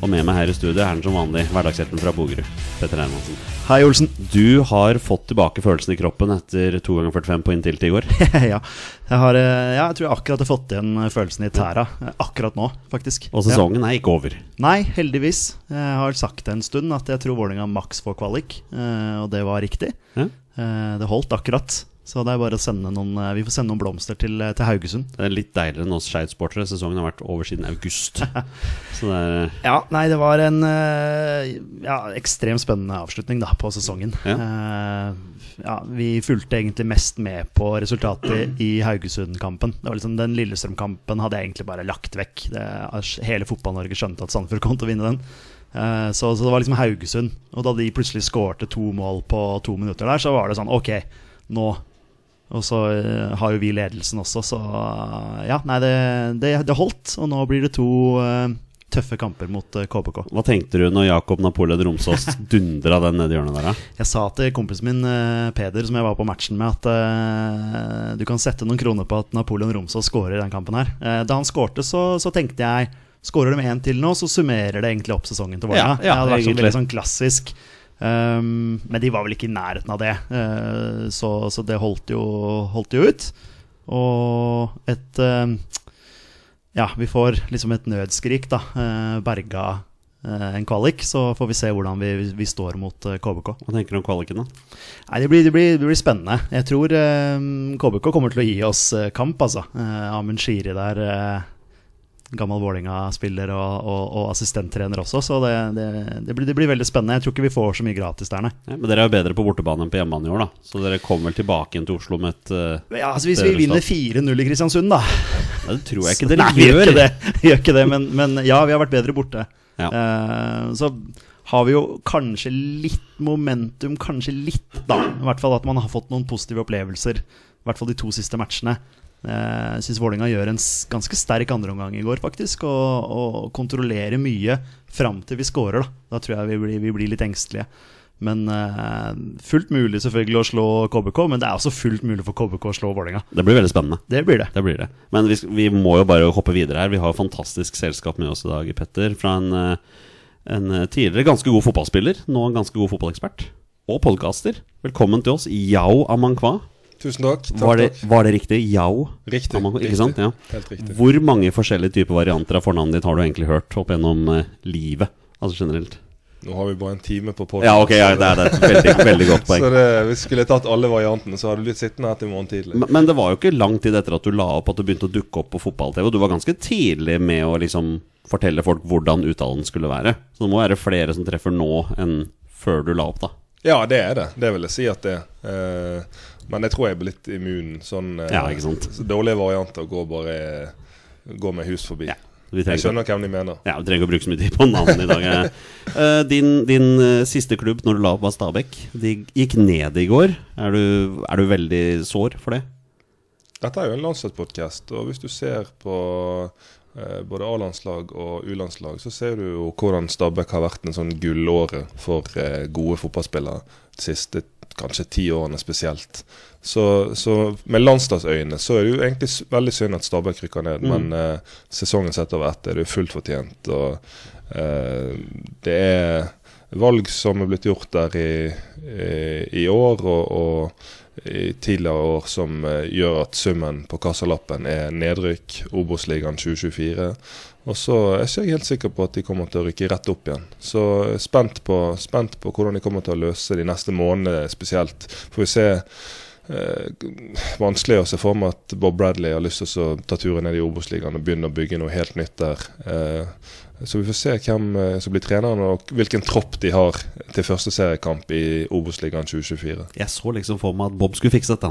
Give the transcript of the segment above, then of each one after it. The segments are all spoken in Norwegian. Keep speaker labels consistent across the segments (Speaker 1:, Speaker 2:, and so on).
Speaker 1: Og med meg her i studio er den som vanlig hverdagshelten fra Bogerud, Petter Hermansen.
Speaker 2: Hei, Olsen.
Speaker 1: Du har fått tilbake følelsen i kroppen etter 2 ganger 45 på inntil i går.
Speaker 2: ja. Jeg, har, eh, ja, jeg tror jeg akkurat har fått igjen følelsen i tæra. eh, Akkurat nå, faktisk.
Speaker 1: Og sesongen er ikke over.
Speaker 2: Nei, heldigvis. Jeg har sagt det en stund at jeg tror Vålerenga maks får kvalik, eh, og det var riktig.
Speaker 1: Ja?
Speaker 2: Eh, Det holdt akkurat. Så det er bare å sende noen eh, Vi får sende noen blomster til, eh, til Haugesund.
Speaker 1: Det er litt deiligere enn oss Skeid-sportere. Sesongen har vært over siden august. Så det er
Speaker 2: Ja, nei, det var en eh, ja, ekstremt spennende avslutning da, på sesongen.
Speaker 1: Ja.
Speaker 2: Eh, ja, vi fulgte egentlig mest med på resultatet i Haugesund-kampen. Det var liksom Den Lillestrøm-kampen hadde jeg egentlig bare lagt vekk. Det, hele Fotball-Norge skjønte at Sandefjord kom til å vinne den. Eh, så, så det var liksom Haugesund. Og da de plutselig skårte to mål på to minutter der, så var det sånn Ok, nå og så eh, har jo vi ledelsen også, så eh, ja, nei, det, det, det holdt. Og nå blir det to uh, tøffe kamper mot uh, KBK.
Speaker 1: Hva tenkte du når Jakob Napoleon Romsås dundra den nedi hjørnet der, da?
Speaker 2: Jeg sa til kompisen min uh, Peder, som jeg var på matchen med, at du kan sette noen kroner på at Napoleon Romsås skårer i den kampen her. Da han skårte, så, så tenkte jeg Skårer de én til nå, så summerer det egentlig opp sesongen til Vålerenga.
Speaker 1: Ja, ja,
Speaker 2: det hadde vært sånn, veldig sånn klassisk. Um, men de var vel ikke i nærheten av det, uh, så, så det holdt jo, holdt jo ut. Og et uh, Ja, vi får liksom et nødskrik, da. Uh, berga en kvalik, så får vi se hvordan vi, vi står mot KBK.
Speaker 1: Hva tenker du om kvaliken, da?
Speaker 2: Nei, det blir, det, blir, det blir spennende. Jeg tror KBK kommer til å gi oss kamp, altså. Amund Shiri der, gammel Vålerenga-spiller og, og, og assistenttrener også, så det, det, det, blir, det blir veldig spennende. Jeg tror ikke vi får så mye gratis der, nei.
Speaker 1: Ja, men dere er jo bedre på bortebane enn på hjemmebane i år, da. Så dere kommer vel tilbake igjen til Oslo med et uh,
Speaker 2: Ja, altså Hvis vi vinner 4-0 i Kristiansund, da
Speaker 1: Ja, Det tror jeg ikke dere
Speaker 2: Nei, gjør det, vi gjør ikke det men, men ja, vi har vært bedre borte.
Speaker 1: Ja.
Speaker 2: Uh, så har vi jo kanskje litt momentum, kanskje litt, da. I hvert fall at man har fått noen positive opplevelser. I hvert fall de to siste matchene. Eh, Jeg syns Vålerenga gjør en ganske sterk andreomgang i går, faktisk. Og, og kontrollerer mye fram til vi scorer. Da Da tror jeg vi blir, vi blir litt engstelige. Men uh, fullt mulig selvfølgelig å slå KBK, men det er også fullt mulig for KBK å slå Vålerenga.
Speaker 1: Det blir veldig spennende.
Speaker 2: Det blir det.
Speaker 1: Det blir det. Men vi, vi må jo bare hoppe videre her. Vi har fantastisk selskap med oss i dag, Petter. Fra en, eh, en eh, tidligere ganske god fotballspiller, nå en ganske god fotballekspert. Og podkaster. Velkommen til oss, Yao Amankwa.
Speaker 3: Tusen takk. takk,
Speaker 1: Var det,
Speaker 3: takk.
Speaker 1: var det riktig? Yao
Speaker 3: Riktig,
Speaker 1: Amankwa,
Speaker 3: riktig.
Speaker 1: sant? Ja.
Speaker 3: Helt riktig.
Speaker 1: Hvor mange forskjellige typer varianter av fornavnet ditt har du egentlig hørt opp gjennom eh, livet? Altså generelt.
Speaker 3: Nå har vi bare en time på podkast.
Speaker 1: Ja, ok, ja, det er, det er et veldig, veldig godt poeng.
Speaker 3: Så det, hvis vi skulle tatt alle variantene, så hadde du blitt sittende her til morgen tidlig.
Speaker 1: Men, men det var jo ikke lang tid etter at du la opp at du begynte å dukke opp på fotball-TV. Og du var ganske tidlig med å liksom fortelle folk hvordan uttalen skulle være. Så det må være flere som treffer nå enn før du la opp, da.
Speaker 3: Ja, det er det. Det vil jeg si at det er. Eh, men jeg tror jeg er blitt immun. Sånn eh,
Speaker 1: Ja, ikke sant.
Speaker 3: så dårlige varianter går bare Går med hus forbi.
Speaker 1: Ja, Vi
Speaker 3: Jeg skjønner hvem de mener.
Speaker 1: ja, vi trenger ikke å bruke så mye tid på navn i dag. Eh, din din eh, siste klubb når du la opp, var Stabæk. De gikk ned i går. Er du, er du veldig sår for det?
Speaker 3: Dette er jo en landslagspodkast, og hvis du ser på både A-landslag og U-landslag, så ser du jo hvordan Stabæk har vært en sånn gullåre for eh, gode fotballspillere de siste kanskje ti årene spesielt. Så, så med landslagsøyne så er det jo egentlig veldig synd at Stabæk rykker ned, men eh, sesongen sett over ett er det jo fullt fortjent. Og eh, det er valg som er blitt gjort der i, i, i år og, og i tidligere år som eh, gjør at summen på kassalappen er nedrykk, Obos-ligaen 2024 Og så er jeg ikke helt sikker på at de kommer til å rykke rett opp igjen. Så jeg er spent på, spent på hvordan de kommer til å løse de neste månedene spesielt. Får vi se. Eh, vanskelig å se for meg at Bob Bradley har lyst til å ta turen ned i Obos-ligaen og begynne å bygge noe helt nytt der. Eh, så vi får se hvem eh, som blir treneren og hvilken tropp de har til første seriekamp i Obos-ligaen 2024.
Speaker 1: Jeg så liksom for meg at Bob skulle fikse dette.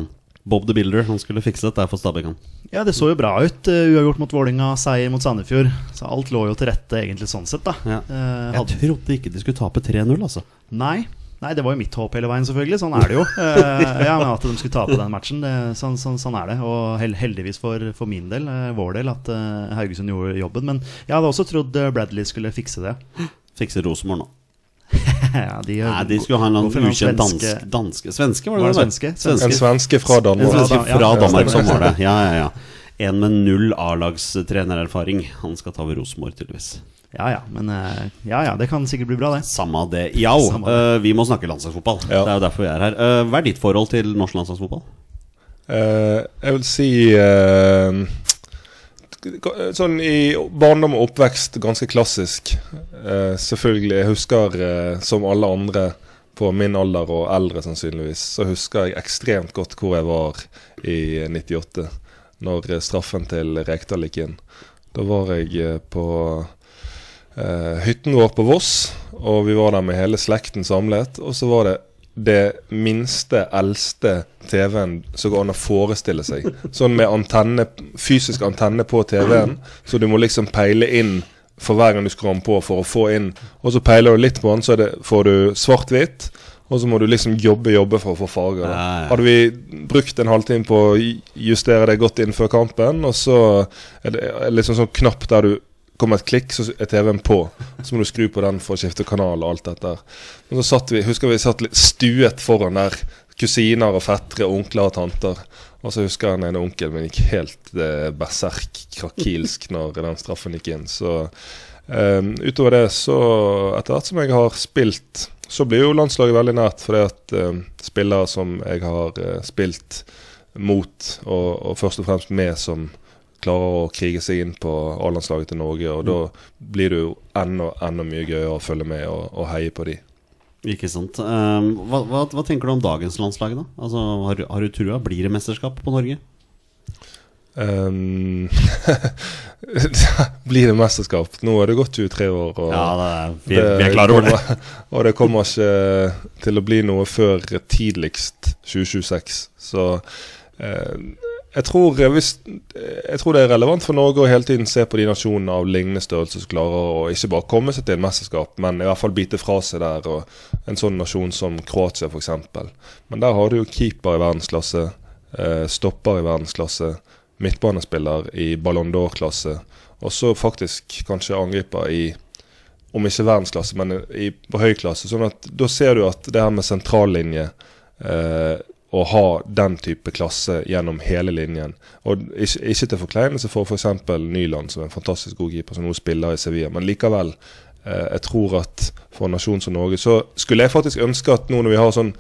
Speaker 1: Bob the Builder han skulle fikse dette for Stabæk.
Speaker 2: Ja, det så jo bra ut. Uavgjort mot Vålinga, seier mot Sandefjord. Så alt lå jo til rette egentlig sånn sett, da.
Speaker 1: Ja.
Speaker 2: Eh,
Speaker 1: Jeg trodde ikke de skulle tape 3-0, altså.
Speaker 2: nei. Nei, det var jo mitt håp hele veien, selvfølgelig. Sånn er det jo. Eh, ja, men At de skulle tape den matchen, det, sånn, sånn, sånn er det. Og heldigvis for, for min del, eh, vår del, at eh, Haugesund gjorde jobben. Men jeg hadde også trodd Bradley skulle fikse det.
Speaker 1: Fikse Rosenborg nå.
Speaker 2: ja, de,
Speaker 1: Nei, de skulle ha en
Speaker 2: går
Speaker 1: eller annen ukjent dansk,
Speaker 2: svenske-
Speaker 1: danske Svenske, var det
Speaker 2: det
Speaker 1: det?
Speaker 2: svenske?
Speaker 3: En svenske fra
Speaker 1: En
Speaker 3: Danmark.
Speaker 1: svenske fra Danmark som var det. Ja, ja, ja. En med null A-lagstrenererfaring. Han skal ta over Rosenborg, tydeligvis.
Speaker 2: Ja ja, men eh, ja ja, det kan sikkert bli bra, det.
Speaker 1: Samme det. Ja,
Speaker 2: Samme
Speaker 1: eh, vi må snakke landslagsfotball.
Speaker 3: Ja.
Speaker 1: Det er jo derfor vi er her. Uh, hva er ditt forhold til norsk landslagsfotball?
Speaker 3: Uh, jeg vil si eh, Sånn i barndom og oppvekst ganske klassisk. Eh, selvfølgelig. Jeg husker, som alle andre på min alder og eldre sannsynligvis, så husker jeg ekstremt godt hvor jeg var i 98. Når straffen til Rekdal gikk inn. Da var jeg på hytten vår på Voss, og vi var der med hele slekten samlet. Og så var det det minste, eldste TV-en som går an å forestille seg. Sånn med antenne, fysisk antenne på TV-en, så du må liksom peile inn for hver gang du skrur den på for å få inn. Og så peiler du litt på den, så det, får du svart-hvitt. Og så må du liksom jobbe jobbe for å få farger. da. Hadde vi brukt en halvtime på å justere det godt inn før kampen, og så er det liksom sånn knapp der du kommer et klikk, så er TV-en på. Så må du skru på den for å skifte kanal og alt dette. Men så satt vi, husker vi satt litt stuet foran der. Kusiner og fettere, onkler og tanter. Og så husker jeg den ene onkelen min gikk helt eh, berserk, krakilsk, når den straffen gikk inn. Så eh, utover det, så etter hvert som jeg har spilt, så blir jo landslaget veldig nært. Fordi at eh, spillere som jeg har eh, spilt mot, og, og først og fremst med, som klarer å krige seg inn på A-landslaget til Norge. Og da blir det jo enda, enda mye gøyere å følge med og, og heie på de.
Speaker 1: Ikke sant. Um, hva, hva, hva tenker du om dagens landslag, da? Altså, har, har du trua? Blir det mesterskap på Norge?
Speaker 3: Um, blir det mesterskap? Nå er det gått 23 år. Og
Speaker 1: Ja, er, vi, det, vi er klare over det.
Speaker 3: kommer- Og det kommer ikke til å bli noe før tidligst 2026. Så eh, jeg, tror, hvis, jeg tror det er relevant for Norge å hele tiden se på de nasjonene av lignende størrelse som klarer å ikke bare komme seg til et mesterskap, men i hvert fall bite fra seg der. Og en sånn nasjon som Kroatia, f.eks. Men der har du jo keeper i verdensklasse, eh, stopper i verdensklasse, midtbanespiller i Ballon d'Or-klasse, og så faktisk kanskje angriper i om ikke verdensklasse, men i, på høy klasse. Sånn at da ser du at det her med sentrallinje eh, Å ha den type klasse gjennom hele linjen. Og ikke, ikke til forkleinelse for f.eks. Nyland, som er en fantastisk god keeper, som nå spiller i Sevilla. Men likevel, eh, jeg tror at for en nasjon som Norge, så skulle jeg faktisk ønske at nå når vi har sånn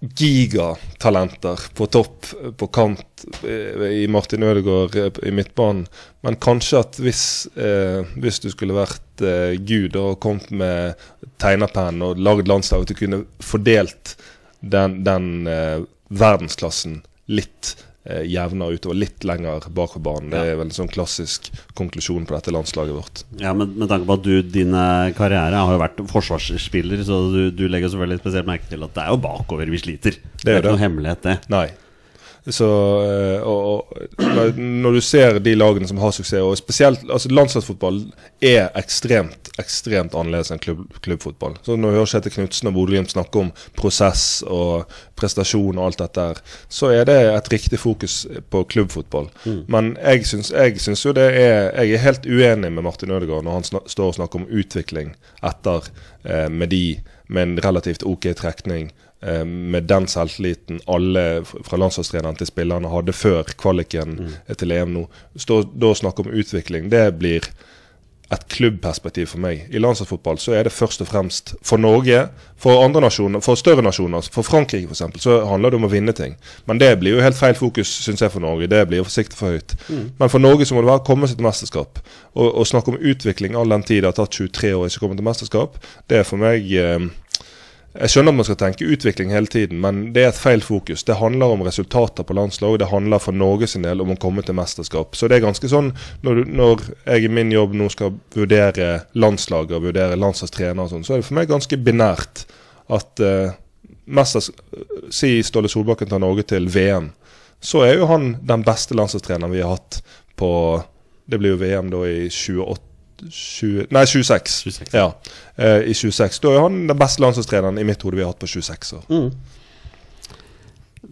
Speaker 3: gigatalenter på topp, på kant, eh, i Martin Ødegaard eh, i midtbanen. Men kanskje at hvis, eh, hvis du skulle vært eh, Gud og kommet med tegnerpenn og lagd landslaget, at du kunne fordelt den, den eh, verdensklassen litt eh, jevnere utover, litt lenger bak på banen. Det er vel en sånn klassisk konklusjon på dette landslaget vårt.
Speaker 1: Ja, men Med tanke på at du, din eh, karriere har jo vært forsvarsspiller, så du, du legger selvfølgelig spesielt merke til at det er jo bakover vi sliter. Det
Speaker 3: er
Speaker 1: er ikke
Speaker 3: det.
Speaker 1: noe hemmelighet, det.
Speaker 3: Nei. Så, eh, og, og, når- du ser de lagene som har suksess, og spesielt altså landslagsfotball er ekstremt ekstremt annerledes enn klubb, klubbfotball. Så Når vi hører Kjetil Knutsen og Bodø-Glimt snakke om prosess og prestasjon og alt dette, så er det et riktig fokus på klubbfotball. Men jeg syns, jeg syns jo det er Jeg er helt uenig med Martin Ødegaard når han snak, står og snakker om utvikling etter eh, med de med en relativt ok trekning med den selvtilliten alle fra landslagstreneren til spillerne hadde før kvaliken mm. til EM nå. Da å snakke om utvikling, det blir et klubbperspektiv for meg. I landslagsfotball så er det først og fremst for Norge, for andre nasjoner, for større nasjoner, for Frankrike f.eks., så handler det om å vinne ting. Men det blir jo helt feil fokus, syns jeg, for Norge. Det blir jo forsiktig for høyt. Men for Norge så må det være å komme seg til mesterskap. Og, og snakke om utvikling all den tid det har tatt 23 år å ikke komme til mesterskap, det er for meg eh, jeg skjønner at man skal tenke utvikling hele tiden, men det er et feil fokus. Det handler om resultater på landslag. Det handler for Norge sin del om å komme til mesterskap. Så det er ganske sånn når, du, når jeg i min jobb nå skal vurdere landslaget og vurdere landslagstrener og sånn, så er det for meg ganske binært at uh, mesters, Si Ståle Solbakken tar Norge til VM. Så er jo han den beste landslagstreneren vi har hatt på Det blir jo VM da i 28 20, nei, 26.
Speaker 1: 26.
Speaker 3: Ja, uh, I 26. Da er han den beste landslagstreneren i mitt hode vi har hatt på 26 år.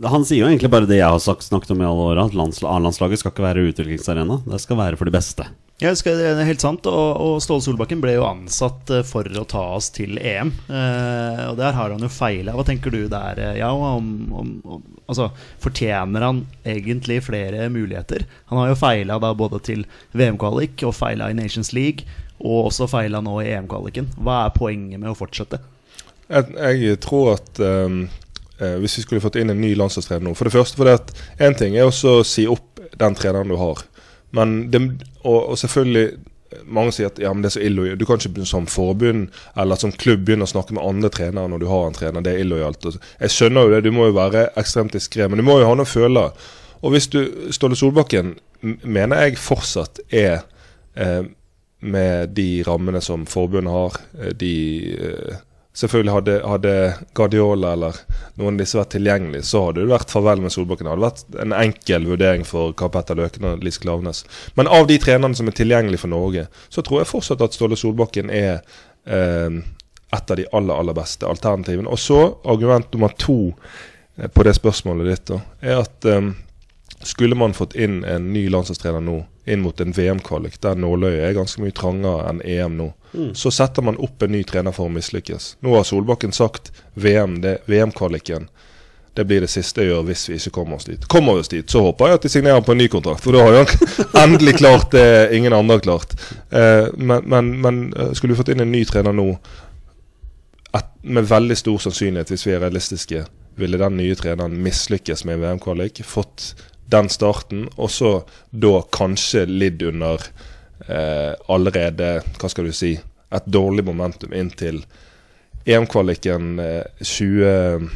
Speaker 1: Han sier jo egentlig bare det jeg har sagt, snakket om i alle år, at landsla- A-landslaget skal ikke være utviklingsarena. Det skal være for de beste.
Speaker 2: Ja, det det er helt sant. Og, og Ståle Solbakken ble jo ansatt eh, for å ta oss til EM. Eh, og der har han jo feila. Hva tenker du der, eh, ja, om, om, om Altså, fortjener han egentlig flere muligheter? Han har jo feila både til VM-kvalik og feila i Nations League, og også feila nå i EM-kvaliken. Hva er poenget med å fortsette?
Speaker 3: Jeg, jeg tror at um, hvis vi skulle fått inn en ny landslagstrener nå For det første for det at én ting er å si opp den treneren du har. Men det, og, og selvfølgelig mange sier at ja, men det er så illojalt. Du kan ikke som forbund eller som klubb begynne å snakke med andre trenere når du har en trener. Det er illojalt. Jeg skjønner jo det, du må jo være ekstremt diskré, men du må jo ha noe føler. Og hvis du Ståle Solbakken mener jeg fortsatt er eh, med de rammene som forbundet har, eh, de eh, Selvfølgelig hadde, hadde Guardiola eller noen av disse vært tilgjengelig, så hadde det vært farvel med Solbakken. Det hadde vært en enkel vurdering for Karl Petter Løken og Lise Klaveness. Men av de trenerne som er tilgjengelige for Norge, så tror jeg fortsatt at Ståle Solbakken er eh, et av de aller, aller beste alternativene. Og så argument nummer to eh, på det spørsmålet ditt, da, er at eh, skulle man fått inn en ny landslagstrener nå, inn mot en VM-kvalik, der nåløyet er ganske mye trangere enn EM nå, så setter man opp en ny trener for å mislykkes. Nå har Solbakken sagt VM, det- VM-kvaliken. Det blir det siste jeg gjør hvis vi ikke kommer oss dit. Kommer vi oss dit, så håper jeg at de signerer på en ny kontrakt. For da har jo han endelig klart det ingen andre har klart. Eh, men, men, men eh, skulle vi fått inn en ny trener nå, et, med veldig stor sannsynlighet, hvis vi er realistiske, ville den nye treneren mislykkes med VM-kvalik. Fått den starten, og så da kanskje lidd under eh, allerede, hva skal du si, et dårlig momentum inn til EM-kvaliken eh, 20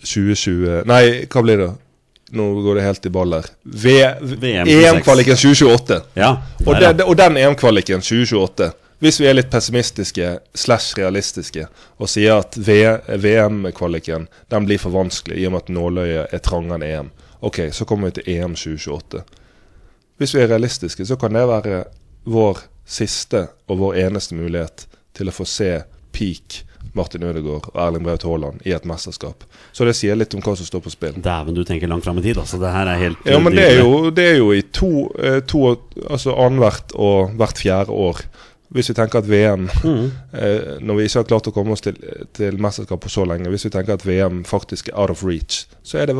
Speaker 3: 2020 Nei, hva blir det? Nå går det helt i baller.
Speaker 1: VM 26.
Speaker 3: EM-kvaliken 2028.
Speaker 1: Ja,
Speaker 3: Og, den, og den EM-kvaliken 2028 Hvis vi er litt pessimistiske slash realistiske og sier at VM-kvaliken den blir for vanskelig i og med at nåløyet er trangere enn EM, ok, så kommer vi til EM 2028. Hvis vi er realistiske, så kan det være vår siste og vår eneste mulighet til å få se peak Martin Ødegaard og Erling Braut Haaland i et mesterskap. Så det sier litt om hva som står på spill.
Speaker 1: Dæven, du tenker langt fram i tid. Altså, det her er helt
Speaker 3: Ja, men det er jo, det er jo i to, eh, to Altså annethvert og hvert fjerde år. Hvis vi tenker at VM eh, Når vi ikke har klart å komme oss til, til mesterskap på så lenge, hvis vi tenker at VM faktisk er out of reach, så er det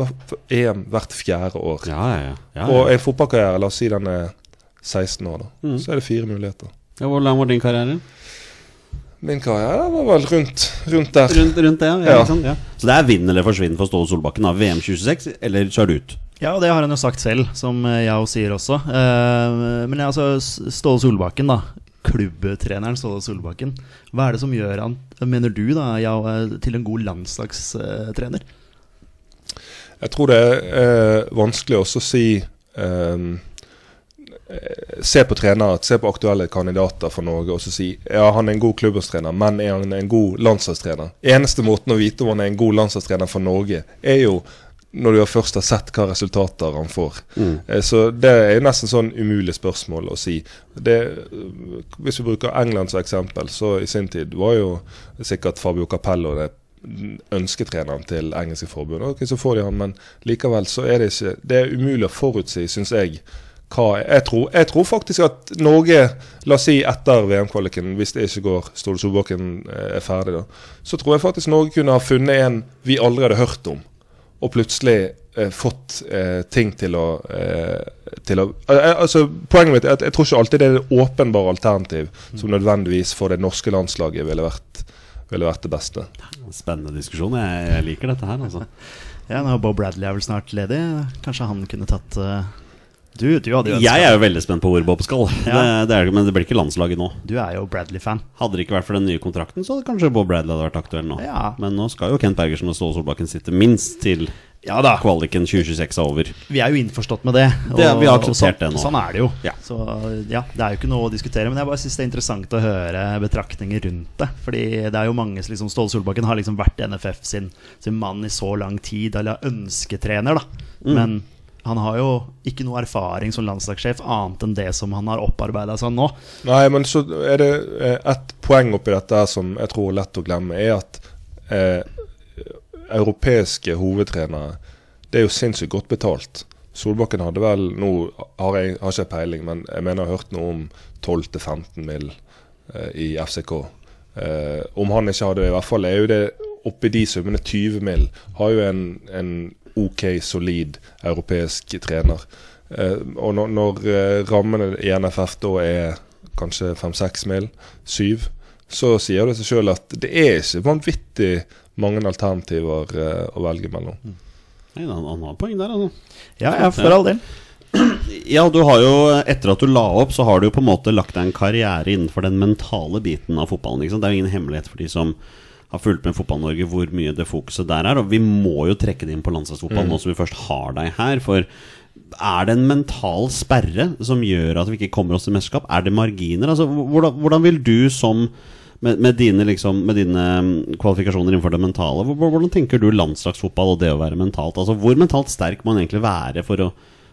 Speaker 3: EM hvert fjerde år.
Speaker 1: Ja, ja, ja. ja,
Speaker 3: Og en fotballkarriere, la oss si den er 16 år, da, så er det fire muligheter.
Speaker 1: ja. Hvor lang var din karriere?
Speaker 3: Min karriere var vel rundt, rundt der.
Speaker 1: Rundt, rundt det, ja. ja,
Speaker 3: Ja.
Speaker 1: ikke sant? ja. Så det er vinn eller forsvinn for Ståle Solbakken av VM 26, eller kjør ut.
Speaker 2: Ja, og det har han jo sagt selv, som Yao også sier også. Eh, Men altså, Ståle Solbakken, da. Klubbtreneren Ståle Solbakken. Hva er det som gjør han, mener du, da, ja, til en god landslagstrener?
Speaker 3: Jeg tror det er eh, vanskelig også å si eh, Se på trenere, se på aktuelle kandidater for Norge og så si ja, han er en god klubbhåndtrener, men er han en god landslagstrener? Eneste måten å vite om han er en god landslagstrener for Norge, er jo når du først har sett hva resultater han får. Mm. Så det er nesten sånn umulig spørsmål å si. Det, hvis vi bruker England som eksempel, så i sin tid var jo sikkert Fabio Capello det ønsketreneren til engelske forbund. Ok, så får de han, men likevel så er det ikke Det er umulig å forutsi, syns jeg. Hva, jeg, tror, jeg tror faktisk at Norge, la oss si etter VM-kvaliken, hvis det ikke går Ståle Solbakken eh, er ferdig, da, så tror jeg faktisk Norge kunne ha funnet en vi aldri hadde hørt om. Og plutselig eh, fått eh, ting til å, eh, til å eh, altså, Poenget mitt er at jeg tror ikke alltid det er det åpenbare alternativ som nødvendigvis for det norske landslaget ville vært, ville vært det beste.
Speaker 1: Spennende diskusjon. Jeg, jeg liker dette her, altså.
Speaker 2: Ja, nå Bob Bradley er vel snart ledig. Kanskje han kunne tatt eh, Du, du hadde jo ønsket-
Speaker 1: Jeg er jo veldig spent på hvor Bob skal.
Speaker 2: Ja.
Speaker 1: det er, men det blir ikke landslaget nå.
Speaker 2: Du er jo Bradley-fan.
Speaker 1: Hadde det ikke vært for den nye kontrakten, så hadde kanskje Bob Bradley hadde vært aktuell nå.
Speaker 2: Ja.
Speaker 1: Men nå skal jo Kent Bergersen og Ståle Solbakken sitte minst til
Speaker 2: Ja
Speaker 1: kvaliken 2026 er over.
Speaker 2: Vi er jo innforstått med det.
Speaker 1: Det- vi har
Speaker 2: og
Speaker 1: akseptert
Speaker 2: sånn,
Speaker 1: det nå.
Speaker 2: Sånn er det jo.
Speaker 1: Ja.
Speaker 2: Så ja, det er jo ikke noe å diskutere. Men jeg bare synes det er interessant å høre betraktninger rundt det. Fordi det er jo mange som liksom, Ståle Solbakken har liksom vært NFF sin, sin mann i så lang tid, eller ønsketrener, da.
Speaker 1: Mm.
Speaker 2: Men han har jo ikke noe erfaring som landslagssjef annet enn det som han har opparbeida seg nå.
Speaker 3: Nei, men så er det eh, ett poeng oppi dette som jeg tror er lett å glemme, er at eh, europeiske hovedtrenere Det er jo sinnssykt godt betalt. Solbakken hadde vel Nå har jeg har ikke peiling, men jeg mener jeg har hørt noe om 12-15 mill. Eh, i FCK. Eh, om han ikke hadde i hvert fall er jo det oppi de summene 20 mill. Har jo en, en OK, solid europeisk trener. Eh, og når, når eh, rammene i NFF da er kanskje 5-6 mil, 7, så sier det seg sjøl at det er ikke vanvittig mange alternativer eh, å velge mellom.
Speaker 1: Nei, han, han har poeng der, altså.
Speaker 2: Ja, ja, for all del.
Speaker 1: Ja, du har jo, etter at du la opp, så har du jo på en måte lagt deg en karriere innenfor den mentale biten av fotballen. Ikke sant? Det er jo ingen hemmelighet for de som har fulgt med Fotball-Norge, hvor mye det fokuset der er. Og vi må jo trekke det inn på landslagsfotball nå som vi først har deg her. For er det en mental sperre som gjør at vi ikke kommer oss til mesterskap? Er det marginer? Altså, hvordan, hvordan vil du som med, med, dine, liksom, med dine mm, kvalifikasjoner innenfor det mentale, hvordan tenker du landslagsfotball og det å være mentalt? Altså, hvor mentalt sterk må man egentlig være for å,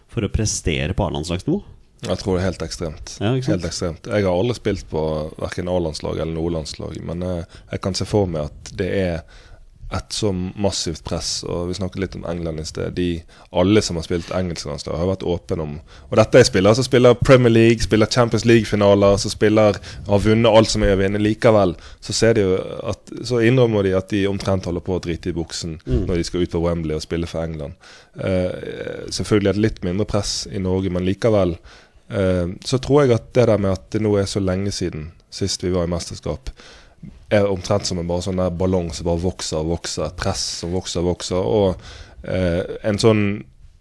Speaker 1: for å prestere på A-landslagsnivå?
Speaker 3: Jeg tror det er helt ekstremt.
Speaker 1: Ja,
Speaker 3: helt ekstremt. Jeg har aldri spilt på verken A-landslag eller noe landslag, men jeg, jeg kan se for meg at det er et så massivt press. Og Vi snakket litt om England i sted. De, alle som har spilt engelsklandslag, har vært åpne om Og dette er spillere som spiller Premier League, spiller Champions League-finaler, som spiller, har vunnet alt som er å vinne. Likevel så, ser de at, så innrømmer de at de omtrent holder på å drite i buksen når de skal ut på Wembley og spille for England. Uh, selvfølgelig er det litt mindre press i Norge, men likevel eh, så tror jeg at det der med at det nå er så lenge siden sist vi var i mesterskap, er omtrent som en bare sånn der ballong som bare vokser og vokser. Et press som vokser og vokser. Og eh, en sånn